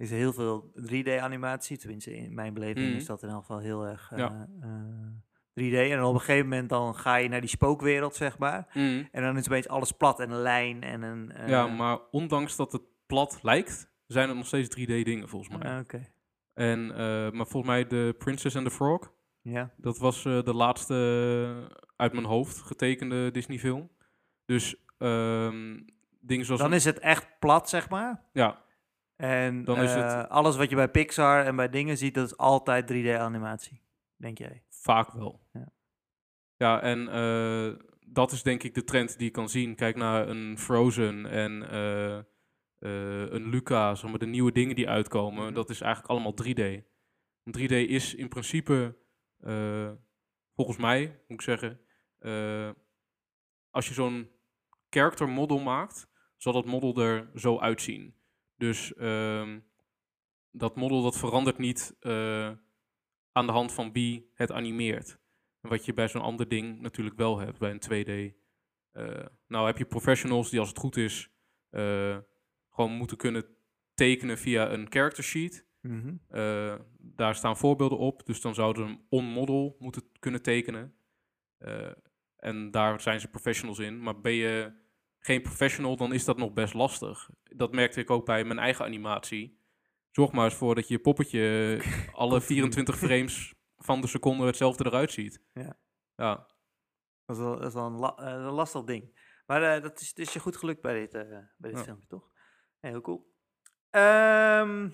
Is er heel veel 3D-animatie. Tenminste, in mijn beleving Mhm. is dat in elk geval heel erg eh, Ja. eh, 3D. En op een gegeven moment dan ga je naar die spookwereld, zeg maar. Mm. En dan is opeens alles plat en een lijn en een... eh, ja, maar ondanks dat het plat lijkt, zijn er nog steeds 3D-dingen volgens mij. ah, Oké, En, eh, maar volgens mij de Princess and the Frog, ja. dat was eh, de laatste eh, uit mijn hoofd getekende Disney-film. Dus ehm, dingen zoals... Dan is het echt plat, zeg maar. Ja, En Dan is het- eh, alles wat je bij Pixar en bij dingen ziet, dat is altijd 3D-animatie, denk jij? vaak wel. Ja. Ja, en eh, dat is denk ik de trend die je kan zien. Kijk naar een Frozen en eh, eh, een Luca, zeg maar, de nieuwe dingen die uitkomen. Mhm. Dat is eigenlijk allemaal 3D. 3D is in principe, eh, volgens mij, moet ik zeggen, eh, als je zo'n character model maakt, zal dat model er zo uitzien. Dus ehm, dat model dat verandert niet eh, aan de hand van wie het animeert. Wat je bij zo'n ander ding natuurlijk wel hebt, bij een 2D. Eh, nou heb je professionals die als het goed is eh, gewoon moeten kunnen tekenen via een character sheet. Mhm. Daar staan voorbeelden op, dus dan zouden ze een on-model moeten kunnen tekenen. En daar zijn ze professionals in. Maar ben je geen professional, dan is dat nog best lastig. Dat merkte ik ook bij mijn eigen animatie. Zorg maar eens voor dat je poppetje alle 24 frames van de seconde hetzelfde eruit ziet. Ja. Ja, Dat is wel, dat is wel een, la- eh, een lastig ding. Maar eh, dat is, is je goed gelukt bij dit, eh, bij dit Ja. filmpje, toch? Ja, heel cool. Ehm,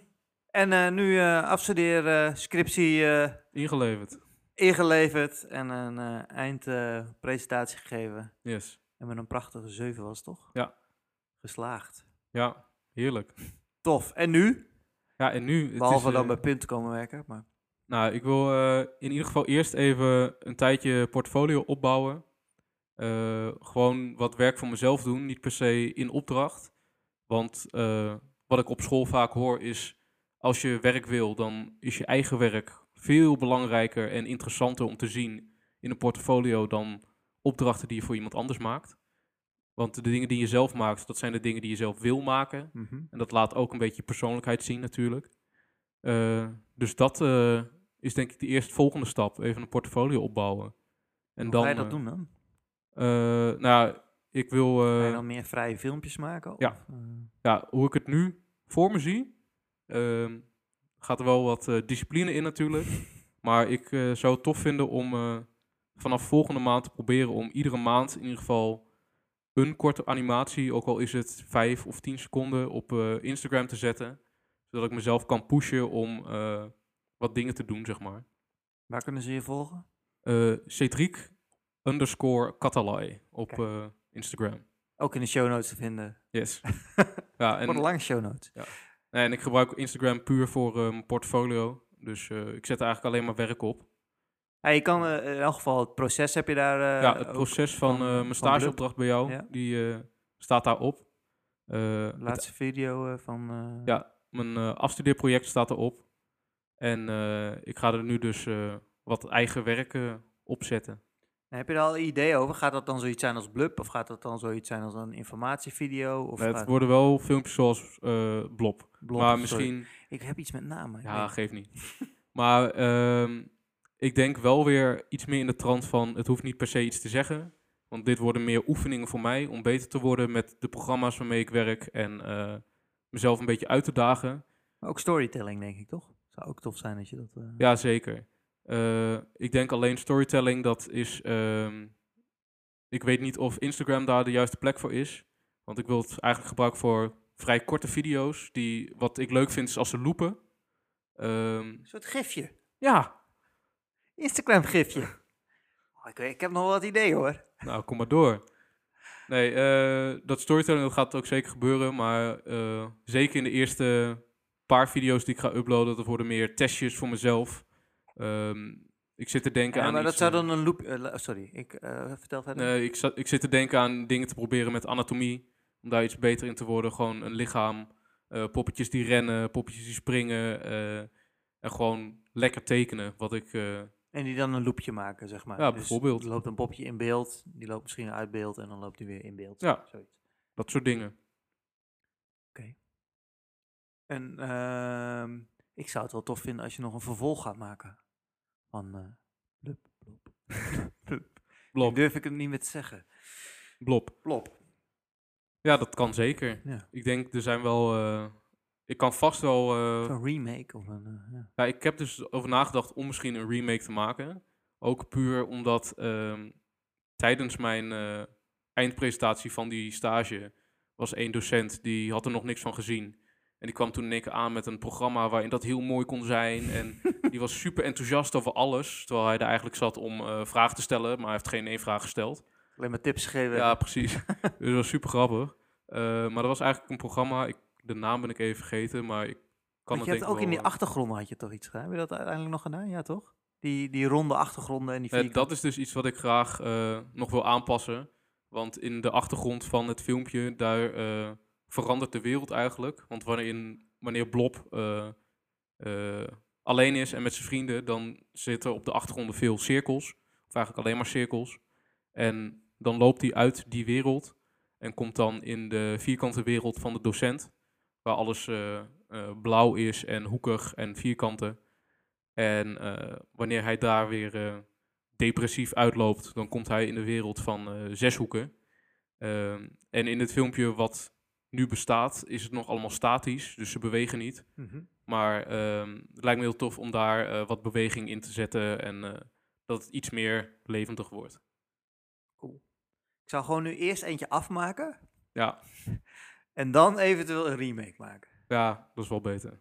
en nu afstudeer, eh, scriptie ingeleverd. ingeleverd en een eindpresentatie gegeven. Yes. En met een prachtige 7 was het toch? Ja. Geslaagd. Ja, heerlijk. Tof. En nu? Ja, en nu... Behalve is, dan eh, bij punten komen werken. Maar... Nou, ik wil eh, in ieder geval eerst even een tijdje portfolio opbouwen. Eh, gewoon wat werk voor mezelf doen, niet per se in opdracht. Want eh, wat ik op school vaak hoor is, als je werk wil, dan is je eigen werk veel belangrijker en interessanter om te zien in een portfolio dan opdrachten die je voor iemand anders maakt. Want de dingen die je zelf maakt, dat zijn de dingen die je zelf wil maken. Mhm. En dat laat ook een beetje je persoonlijkheid zien natuurlijk. Eh, dus dat eh, is denk ik de eerstvolgende stap. Even een portfolio opbouwen. En Hoe dan, ga je dat eh, doen dan? nou, ja, ik wil... Ga je dan meer vrije filmpjes maken? ja. Of, eh, ja, hoe ik het nu voor me zie, ehm, gaat er wel wat discipline in natuurlijk. Maar ik zou het tof vinden om vanaf volgende maand te proberen om iedere maand in ieder geval een korte animatie, ook al is het vijf of tien seconden, op eh, Instagram te zetten. Zodat ik mezelf kan pushen om eh, wat dingen te doen, zeg maar. waar kunnen ze je volgen? Eh Cedric underscore Catalai op Instagram. Ook in de show notes te vinden. Yes. ja, Wat een en, lange show notes. nee, en ik gebruik Instagram puur voor mijn portfolio. Dus ik zet eigenlijk alleen maar werk op. Ja, je kan eh, in elk geval het proces heb je daar. eh, ja, het ook proces van, van, eh, mijn stageopdracht bij jou, Ja. die staat daarop. Het- laatste video van. Ja. mijn afstudeerproject staat erop. En ik ga er nu dus wat eigen werk opzetten. Heb je er al een idee over? Gaat dat dan zoiets zijn als Blub? Of gaat dat dan zoiets zijn als een informatievideo? Of het gaat worden wel filmpjes zoals eh Blob. Blop maar sorry? misschien... Ik heb iets met namen. Ja, weet- geeft niet. maar ehm, ik denk wel weer iets meer in de trant van... het hoeft niet per se iets te zeggen. Want dit worden meer oefeningen voor mij... om beter te worden met de programma's waarmee ik werk... en eh, mezelf een beetje uit te dagen. Maar ook storytelling, denk ik toch? Zou ook tof zijn als je dat. eh, Ja, zeker. Eh, ik denk alleen storytelling, dat is... ehm, ik weet niet of Instagram daar de juiste plek voor is. Want ik wil het eigenlijk gebruiken voor vrij korte video's. Die, wat ik leuk vind is als ze loopen. Ehm, Een soort gifje. ja, Instagram-gifje. Oh, ik, weet- ik heb nog wel wat ideeën hoor. nou kom maar door. Nee, eh, dat storytelling dat gaat ook zeker gebeuren. Maar eh, zeker in de eerste paar video's die ik ga uploaden... dat worden meer testjes voor mezelf. Ehm, ik zit te denken Ja, aan maar dat zou eh, dan een loop. sorry, ik vertel verder. Nee, ik, zat, ik zit te denken aan dingen te proberen met anatomie. Om daar iets beter in te worden. Gewoon een lichaam. poppetjes die rennen, poppetjes die springen. en gewoon lekker tekenen. Wat ik. En die dan een loopje maken, zeg maar. Ja, Dus bijvoorbeeld. er loopt een popje in beeld, die loopt misschien uit beeld en dan loopt hij weer in beeld. Ja. Zoiets. dat soort dingen. En ehm, ik zou het wel tof vinden als je nog een vervolg gaat maken. Van blub, blop. Nu durf ik het niet meer te zeggen. Blob. Plop. Ja, dat kan zeker. Ja. Ik denk, er zijn wel. eh, ik kan vast wel. eh, Een remake of een... eh, ja. Ja, ik heb dus over nagedacht om misschien een remake te maken. Ook puur omdat ehm, tijdens mijn eh, eindpresentatie van die stage was één docent die had er nog niks van gezien. En die kwam toen keer aan met een programma waarin dat heel mooi kon zijn. En die was super enthousiast over alles. Terwijl hij er eigenlijk zat om vragen te stellen, maar hij heeft geen één vraag gesteld. Alleen maar tips gegeven. Ja, precies. dus dat was super grappig. Maar dat was eigenlijk een programma, ik, de naam ben ik even vergeten, maar ik kan Want het je denk hebt ook in die achtergronden had je toch iets gedaan? Heb je dat uiteindelijk nog gedaan? Ja, toch? Die, die ronde achtergronden en die Eh, vierkante. dat is dus iets wat ik graag eh, nog wil aanpassen. Want in de achtergrond van het filmpje, daar eh, verandert de wereld eigenlijk. Want wanneer, in, wanneer Blob alleen is en met zijn vrienden, dan zitten op de achtergronden veel cirkels. Of eigenlijk alleen maar cirkels. En dan loopt hij uit die wereld en komt dan in de vierkante wereld van de docent. Waar alles eh, eh, blauw is en hoekig en vierkanten. En eh, wanneer hij daar weer depressief uitloopt, dan komt hij in de wereld van zeshoeken. Ehm, en in het filmpje wat nu bestaat, is het nog allemaal statisch, dus ze bewegen niet. Mhm. Maar ehm, het lijkt me heel tof om daar wat beweging in te zetten en dat het iets meer levendig wordt. Ik zou gewoon nu eerst eentje afmaken Ja, en dan eventueel een remake maken. ja dat is wel beter. Want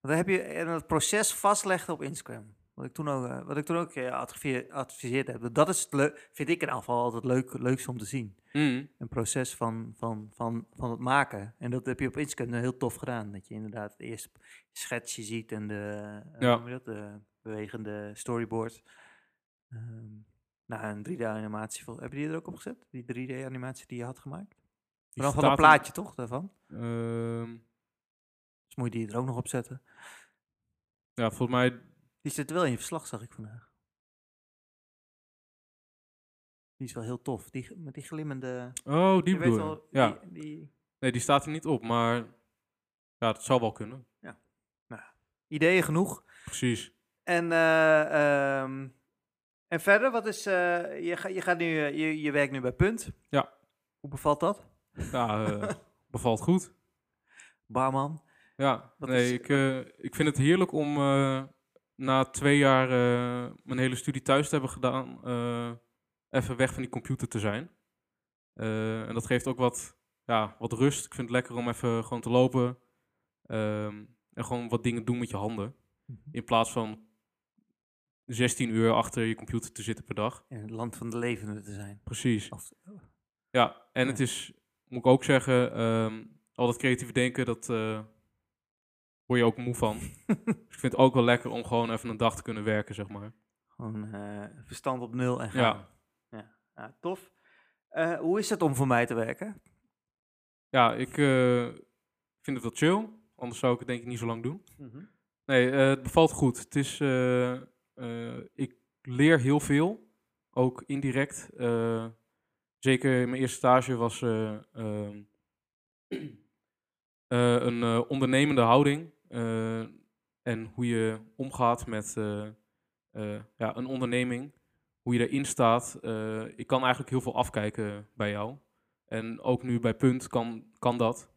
dan heb je en het proces vastleggen op Instagram. Wat ik toen ook, eh, wat ik toen ook eh, adviseer- adviseerd heb. Dat is het leuk, vind ik in ieder geval altijd leuk, om te zien. Mm, Een proces van, van, van, van het maken. En dat heb je op Instagram heel tof gedaan. Dat je inderdaad het eerste schetsje ziet en de, eh, Ja. dat, de bewegende storyboard. Ehm nou, een 3D-animatie. vol- Heb je die er ook op gezet? Die 3D-animatie die je had gemaakt? Die Dan van een plaatje toch, daarvan? Ehm, Dus moet je die er ook nog op zetten. ja, volgens mij, Die zit wel in je verslag, zag ik vandaag. Die is wel heel tof. Die, met die glimmende... oh, die je bedoel wel, Ja, die, die nee, die staat er niet op, maar ja, het zou wel kunnen. ideeën genoeg. Precies. En, ehm, en verder, wat is... eh, je, ga, je, gaat nu, eh, je, je werkt nu bij Punt. Ja. Hoe bevalt dat? Ja, eh, bevalt goed. Barman. Ja, nee, is- ik, eh, ik vind het heerlijk om eh, na twee jaar mijn hele studie thuis te hebben gedaan, even weg van die computer te zijn. En dat geeft ook wat, ja, wat rust. Ik vind het lekker om even gewoon te lopen ehm, en gewoon wat dingen doen met je handen. In plaats van 16 uur achter je computer te zitten per dag. In het land van de levenden te zijn. Precies. Of, Ja, en Ja. het is, moet ik ook zeggen, ehm, al dat creatieve denken, dat eh word je ook moe van. dus ik vind het ook wel lekker om gewoon even een dag te kunnen werken, zeg maar. gewoon eh, verstand op nul en gaan. Ja. Ja, ja tof. Eh, hoe is het om voor mij te werken? Ja, ik vind het wel chill. Anders zou ik het denk ik niet zo lang doen. Nee, eh, het bevalt goed. Het is, ik leer heel veel, ook indirect. Zeker in mijn eerste stage was eh, ehm, eh, een eh, ondernemende houding en hoe je omgaat met ja, een onderneming, hoe je erin staat. Ik kan eigenlijk heel veel afkijken bij jou. En ook nu bij Punt kan, kan dat.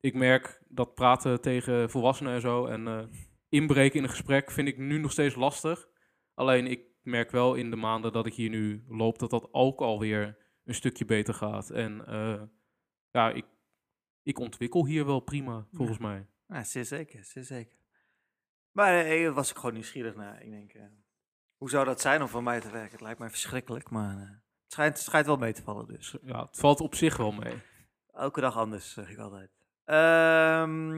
Ik merk dat praten tegen volwassenen en zo en inbreken in een gesprek vind ik nu nog steeds lastig. Alleen ik merk wel in de maanden dat ik hier nu loop dat dat ook alweer een stukje beter gaat. En eh, ja, ik, ik ontwikkel hier wel prima, volgens mij. Ja, zeer zeker, zeer zeker. Maar eh, was ik gewoon nieuwsgierig naar. Ik denk, eh, hoe zou dat zijn om voor mij te werken? Het lijkt mij verschrikkelijk, maar eh, het, schijnt, het schijnt wel mee te vallen dus. Dus ja, het valt op zich wel mee. Elke dag anders, zeg ik altijd. Ehm,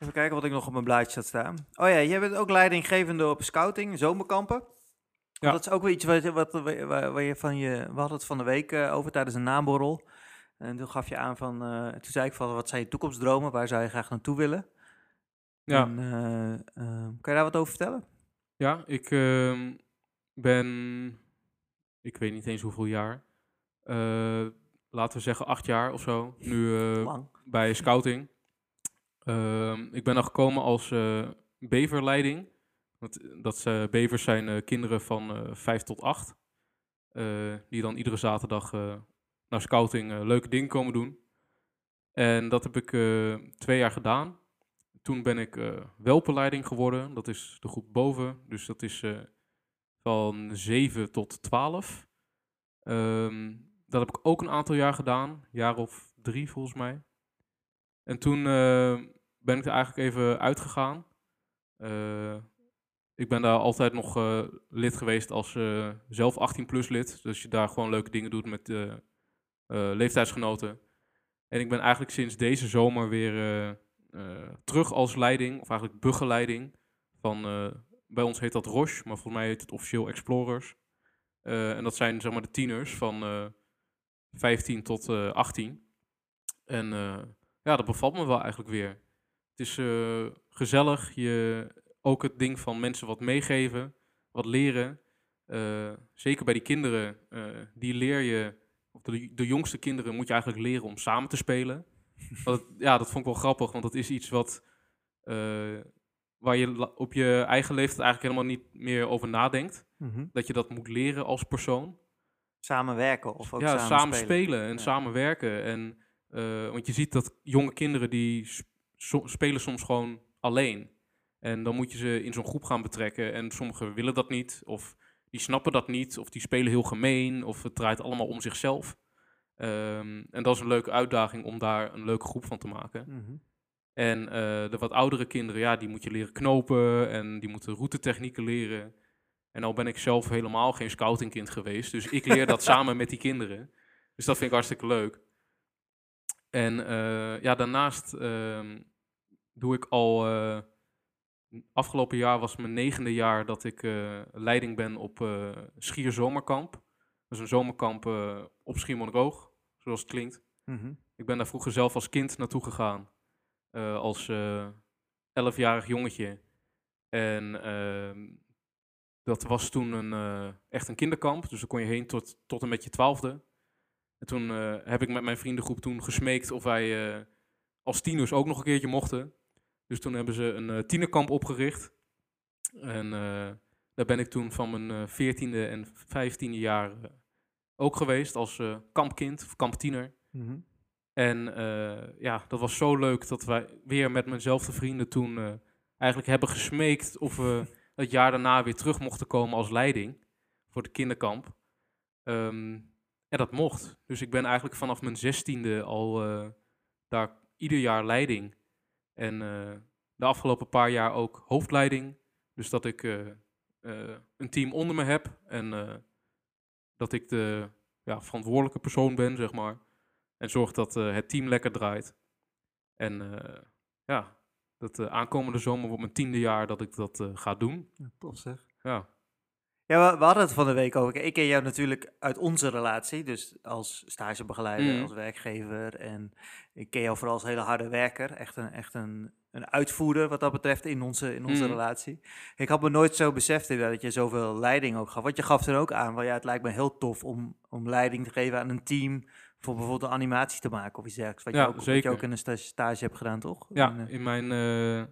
even kijken wat ik nog op mijn blaadje had staan. Oh ja, jij bent ook leidinggevende op scouting, zomerkampen. Ja. Dat is ook wel iets wat, wat, waar, je van je... We hadden het van de week eh, over tijdens een naborrel. En toen gaf je aan van... eh, toen zei ik van, wat zijn je toekomstdromen? Waar zou je graag naartoe willen? Ja, En, eh, kan je daar wat over vertellen? ja ik ehm, ben, ik weet niet eens hoeveel jaar, laten we zeggen acht jaar of zo, nu Lang. bij scouting. Ehm, ik ben er gekomen als eh, beverleiding. Want, dat ze, bevers zijn eh, kinderen van eh vijf tot acht. eh, die dan iedere zaterdag eh, naar scouting eh, leuke dingen komen doen. En dat heb ik eh, twee jaar gedaan. Toen ben ik eh welpenleiding geworden. Dat is de groep boven. Dus dat is eh, van 7 tot 12. Ehm, dat heb ik ook een aantal jaar gedaan. Jaar of drie volgens mij. En toen eh, ben ik er eigenlijk even uitgegaan. Eh, ik ben daar altijd nog eh, lid geweest als eh, zelf 18 plus lid. Dus je daar gewoon leuke dingen doet met leeftijdsgenoten. En ik ben eigenlijk sinds deze zomer weer terug als leiding, of eigenlijk begeleiding. Van, bij ons heet dat Roche, maar volgens mij heet het officieel Explorers. En dat zijn zeg maar de tieners van eh 15 tot eh 18. En ja, dat bevalt me wel eigenlijk weer. Het is eh, gezellig. Je, ook het ding van mensen wat meegeven, wat leren. Eh, zeker bij die kinderen, eh, die leer je, of de, de jongste kinderen moet je eigenlijk leren om samen te spelen. Ja, dat vond ik wel grappig, want dat is iets wat, eh, waar je op je eigen leeftijd eigenlijk helemaal niet meer over nadenkt. Mhm. Dat je dat moet leren als persoon Samenwerken of ook ja, samen, samen spelen, spelen. en Ja. samenwerken. En, eh, want je ziet dat jonge kinderen die so- spelen soms gewoon alleen. En dan moet je ze in zo'n groep gaan betrekken. En sommigen willen dat niet, of die snappen dat niet, of die spelen heel gemeen, of het draait allemaal om zichzelf. Ehm, en dat is een leuke uitdaging om daar een leuke groep van te maken. Mhm. En eh, de wat oudere kinderen, ja, die moet je leren knopen en die moeten routetechnieken leren. En nou ben ik zelf helemaal geen scoutingkind geweest, dus ik leer dat samen met die kinderen. Dus dat vind ik hartstikke leuk. En eh, ja, daarnaast ehm, doe ik al, eh, afgelopen jaar was mijn negende jaar dat ik eh, leiding ben op eh Schier Zomerkamp. Dat is een zomerkamp op Schiermonnikoog, zoals het klinkt. Mhm. Ik ben daar vroeger zelf als kind naartoe gegaan. als eh elfjarig jongetje. En ehm, dat was toen een, echt een kinderkamp. Dus daar kon je heen tot, tot en met je twaalfde. En toen heb ik met mijn vriendengroep toen gesmeekt of wij als tieners ook nog een keertje mochten. Dus toen hebben ze een eh, tienerkamp opgericht. En eh, daar ben ik toen van mijn eh, veertiende en vijftiende jaar ook geweest als kampkind of kamptiener. Mhm. En ja, dat was zo leuk dat wij weer met mijnzelfde vrienden toen eigenlijk hebben gesmeekt of we het jaar daarna weer terug mochten komen als leiding voor de kinderkamp. Ehm, en dat mocht. Dus ik ben eigenlijk vanaf mijn zestiende al daar ieder jaar leiding. En eh, de afgelopen paar jaar ook hoofdleiding. Dus dat ik eh, eh, een team onder me heb en dat ik de ja, verantwoordelijke persoon ben, zeg maar. En zorg dat het team lekker draait. En ja, dat aankomende zomer wordt mijn tiende jaar dat ik dat ga doen. Ja, tof zeg. Ja, Ja, we, hadden het van de week over. Ik ken jou natuurlijk uit onze relatie, dus als stagebegeleider, Mhm. als werkgever. En ik ken jou vooral als hele harde werker. Echt een, echt een, een uitvoerder wat dat betreft in onze, in onze Mhm. relatie. Ik had me nooit zo beseft dat je zoveel leiding ook gaf. Want je gaf er ook aan, van ja, het lijkt me heel tof om, om leiding te geven aan een team. Voor bijvoorbeeld een animatie te maken of iets dergelijks. Wat, Ja, je, ook, wat je zeker. ook in een sta- stage hebt gedaan, toch? ja In, eh, in mijn eh,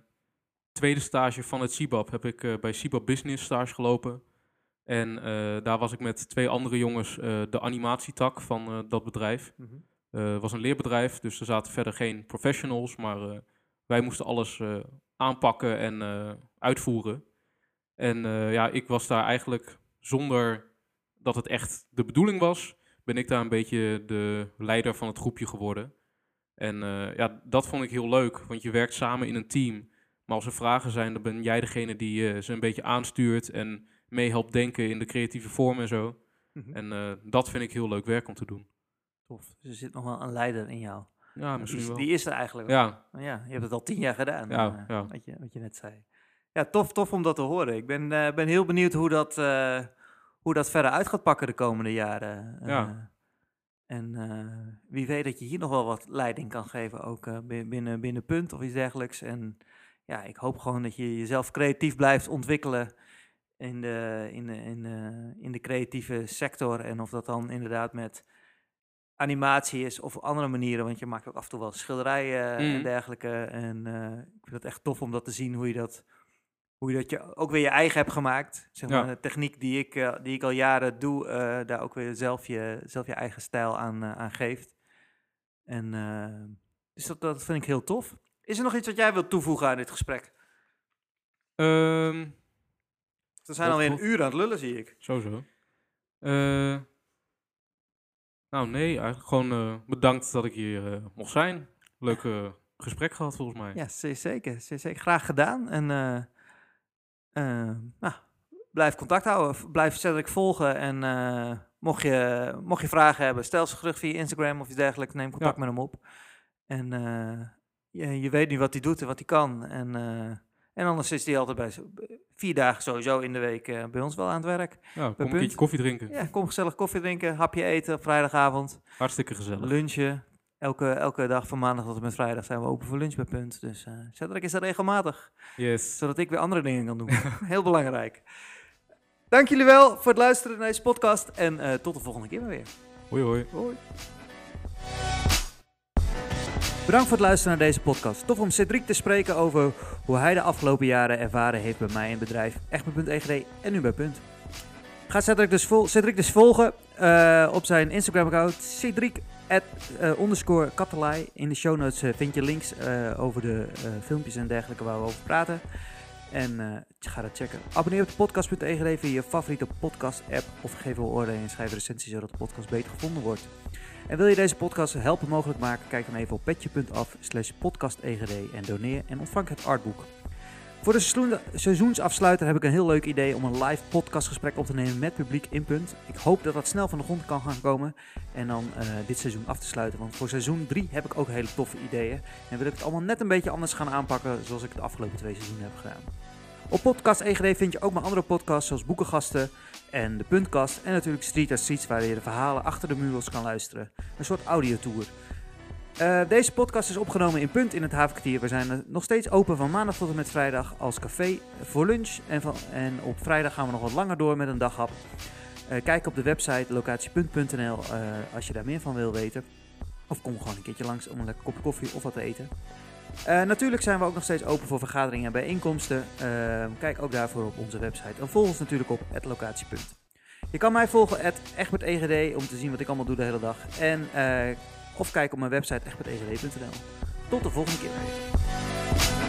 tweede stage van het CIBAB heb ik eh, bij CIBAB Business stage gelopen. En eh, daar was ik met twee andere jongens eh, de animatietak van eh, dat bedrijf. mhm. Het was een leerbedrijf, dus er zaten verder geen professionals, maar wij moesten alles aanpakken en uitvoeren. En ja, ik was daar eigenlijk zonder dat het echt de bedoeling was, ben ik daar een beetje de leider van het groepje geworden. En ja, dat vond ik heel leuk, want je werkt samen in een team. Maar als er vragen zijn, dan ben jij degene die ze een beetje aanstuurt en mee helpt denken in de creatieve vorm en zo. Mhm. En eh, dat vind ik heel leuk werk om te doen. Tof. Dus er zit nog wel een leider in jou. Ja, misschien die, wel. die is er eigenlijk wel. Ja, Ja, je hebt het al tien jaar gedaan, Ja, eh, ja. Wat, je, wat je net zei. Ja, tof, tof om dat te horen. Ik ben, eh, ben heel benieuwd hoe dat, hoe dat verder uit gaat pakken de komende jaren. Ja. en wie weet dat je hier nog wel wat leiding kan geven, ook bi- binnen, binnen Punt of iets dergelijks. En ja, ik hoop gewoon dat je jezelf creatief blijft ontwikkelen in de, in de, in de, in de creatieve sector. En of dat dan inderdaad met animatie is of andere manieren. Want je maakt ook af en toe wel schilderijen en Mhm. dergelijke. En eh, ik vind het echt tof om dat te zien, hoe je dat, hoe je dat je ook weer je eigen hebt gemaakt. Zeg Ja. maar, de techniek die ik, eh, die ik al jaren doe, eh, daar ook weer zelf je, zelf je eigen stijl aan, aan geeft. En dus dat, dat vind ik heel tof. Is er nog iets wat jij wilt toevoegen aan dit gesprek? Ehm, We zijn alweer een uur aan het lullen, zie ik. sowieso. Eh, nou, nee, eigenlijk gewoon eh, bedankt dat ik hier eh, mocht zijn. Leuk, eh, gesprek gehad volgens mij. Ja, zeker, zeker. Graag gedaan. En nou, blijf contact houden. Blijf Cedric volgen. En mocht, je, mocht je vragen hebben, stel ze terug via Instagram of iets dergelijks. Neem contact Ja. met hem op. En je, je weet nu wat hij doet en wat hij kan. En, en anders is hij altijd bij zo- vier dagen sowieso in de week eh, bij ons wel aan het werk. Ja, kom een koffie drinken. Ja, kom gezellig koffie drinken, hapje eten op vrijdagavond. Hartstikke gezellig. Lunchen. Elke, elke dag van maandag tot en met vrijdag zijn we open voor lunch bij Punt. Dus eh Cedric is er regelmatig, Yes. zodat ik weer andere dingen kan doen. Heel belangrijk. Dank jullie wel voor het luisteren naar deze podcast en eh, tot de volgende keer maar weer. Hoi hoi. Hoi. Bedankt voor het luisteren naar deze podcast. Tof om Cedric te spreken over hoe hij de afgelopen jaren ervaren heeft bij mij in bedrijf Echtbe.egd en nu bij Punt. Ga Cedric dus, vol Cedric dus volgen eh, op zijn Instagram-account. Cedric eh, Katelai. In de show notes eh, vind je links over de filmpjes en dergelijke waar we over praten. En ga dat checken. Abonneer op de podcast.egd via je favoriete podcast-app. Of geef een oordeel en schrijf een recensie zodat de podcast beter gevonden wordt. En wil je deze podcast helpen mogelijk maken? Kijk dan even op petje.af slash podcastegd en doneer en ontvang het artboek. Voor de seizoen- seizoensafsluiter heb ik een heel leuk idee om een live podcastgesprek op te nemen met publiek in punt. Ik hoop dat dat snel van de grond kan gaan komen en dan eh, dit seizoen af te sluiten. Want voor seizoen 3 heb ik ook hele toffe ideeën. En wil ik het allemaal net een beetje anders gaan aanpakken zoals ik het de afgelopen twee seizoenen heb gedaan. Op Podcast EGD vind je ook mijn andere podcasts zoals Boekengasten en de Puntkast. En natuurlijk Street at Streets waar je de verhalen achter de muurs kan luisteren. Een soort audiotour. Eh, deze podcast is opgenomen in Punt in het Havenkwartier. We zijn nog steeds open van maandag tot en met vrijdag als café voor lunch. En, van, en op vrijdag gaan we nog wat langer door met een daghap. Eh, kijk op de website locatiepunt.nl eh, als je daar meer van wil weten. Of kom gewoon een keertje langs om een lekker kopje koffie of wat te eten. Eh, natuurlijk zijn we ook nog steeds open voor vergaderingen en bijeenkomsten. Eh, kijk ook daarvoor op onze website. En volg ons natuurlijk op locatiepunt. Je kan mij volgen at egbertegd om te zien wat ik allemaal doe de hele dag. En, eh, of kijk op mijn website egbertegd.nl. Tot de volgende keer.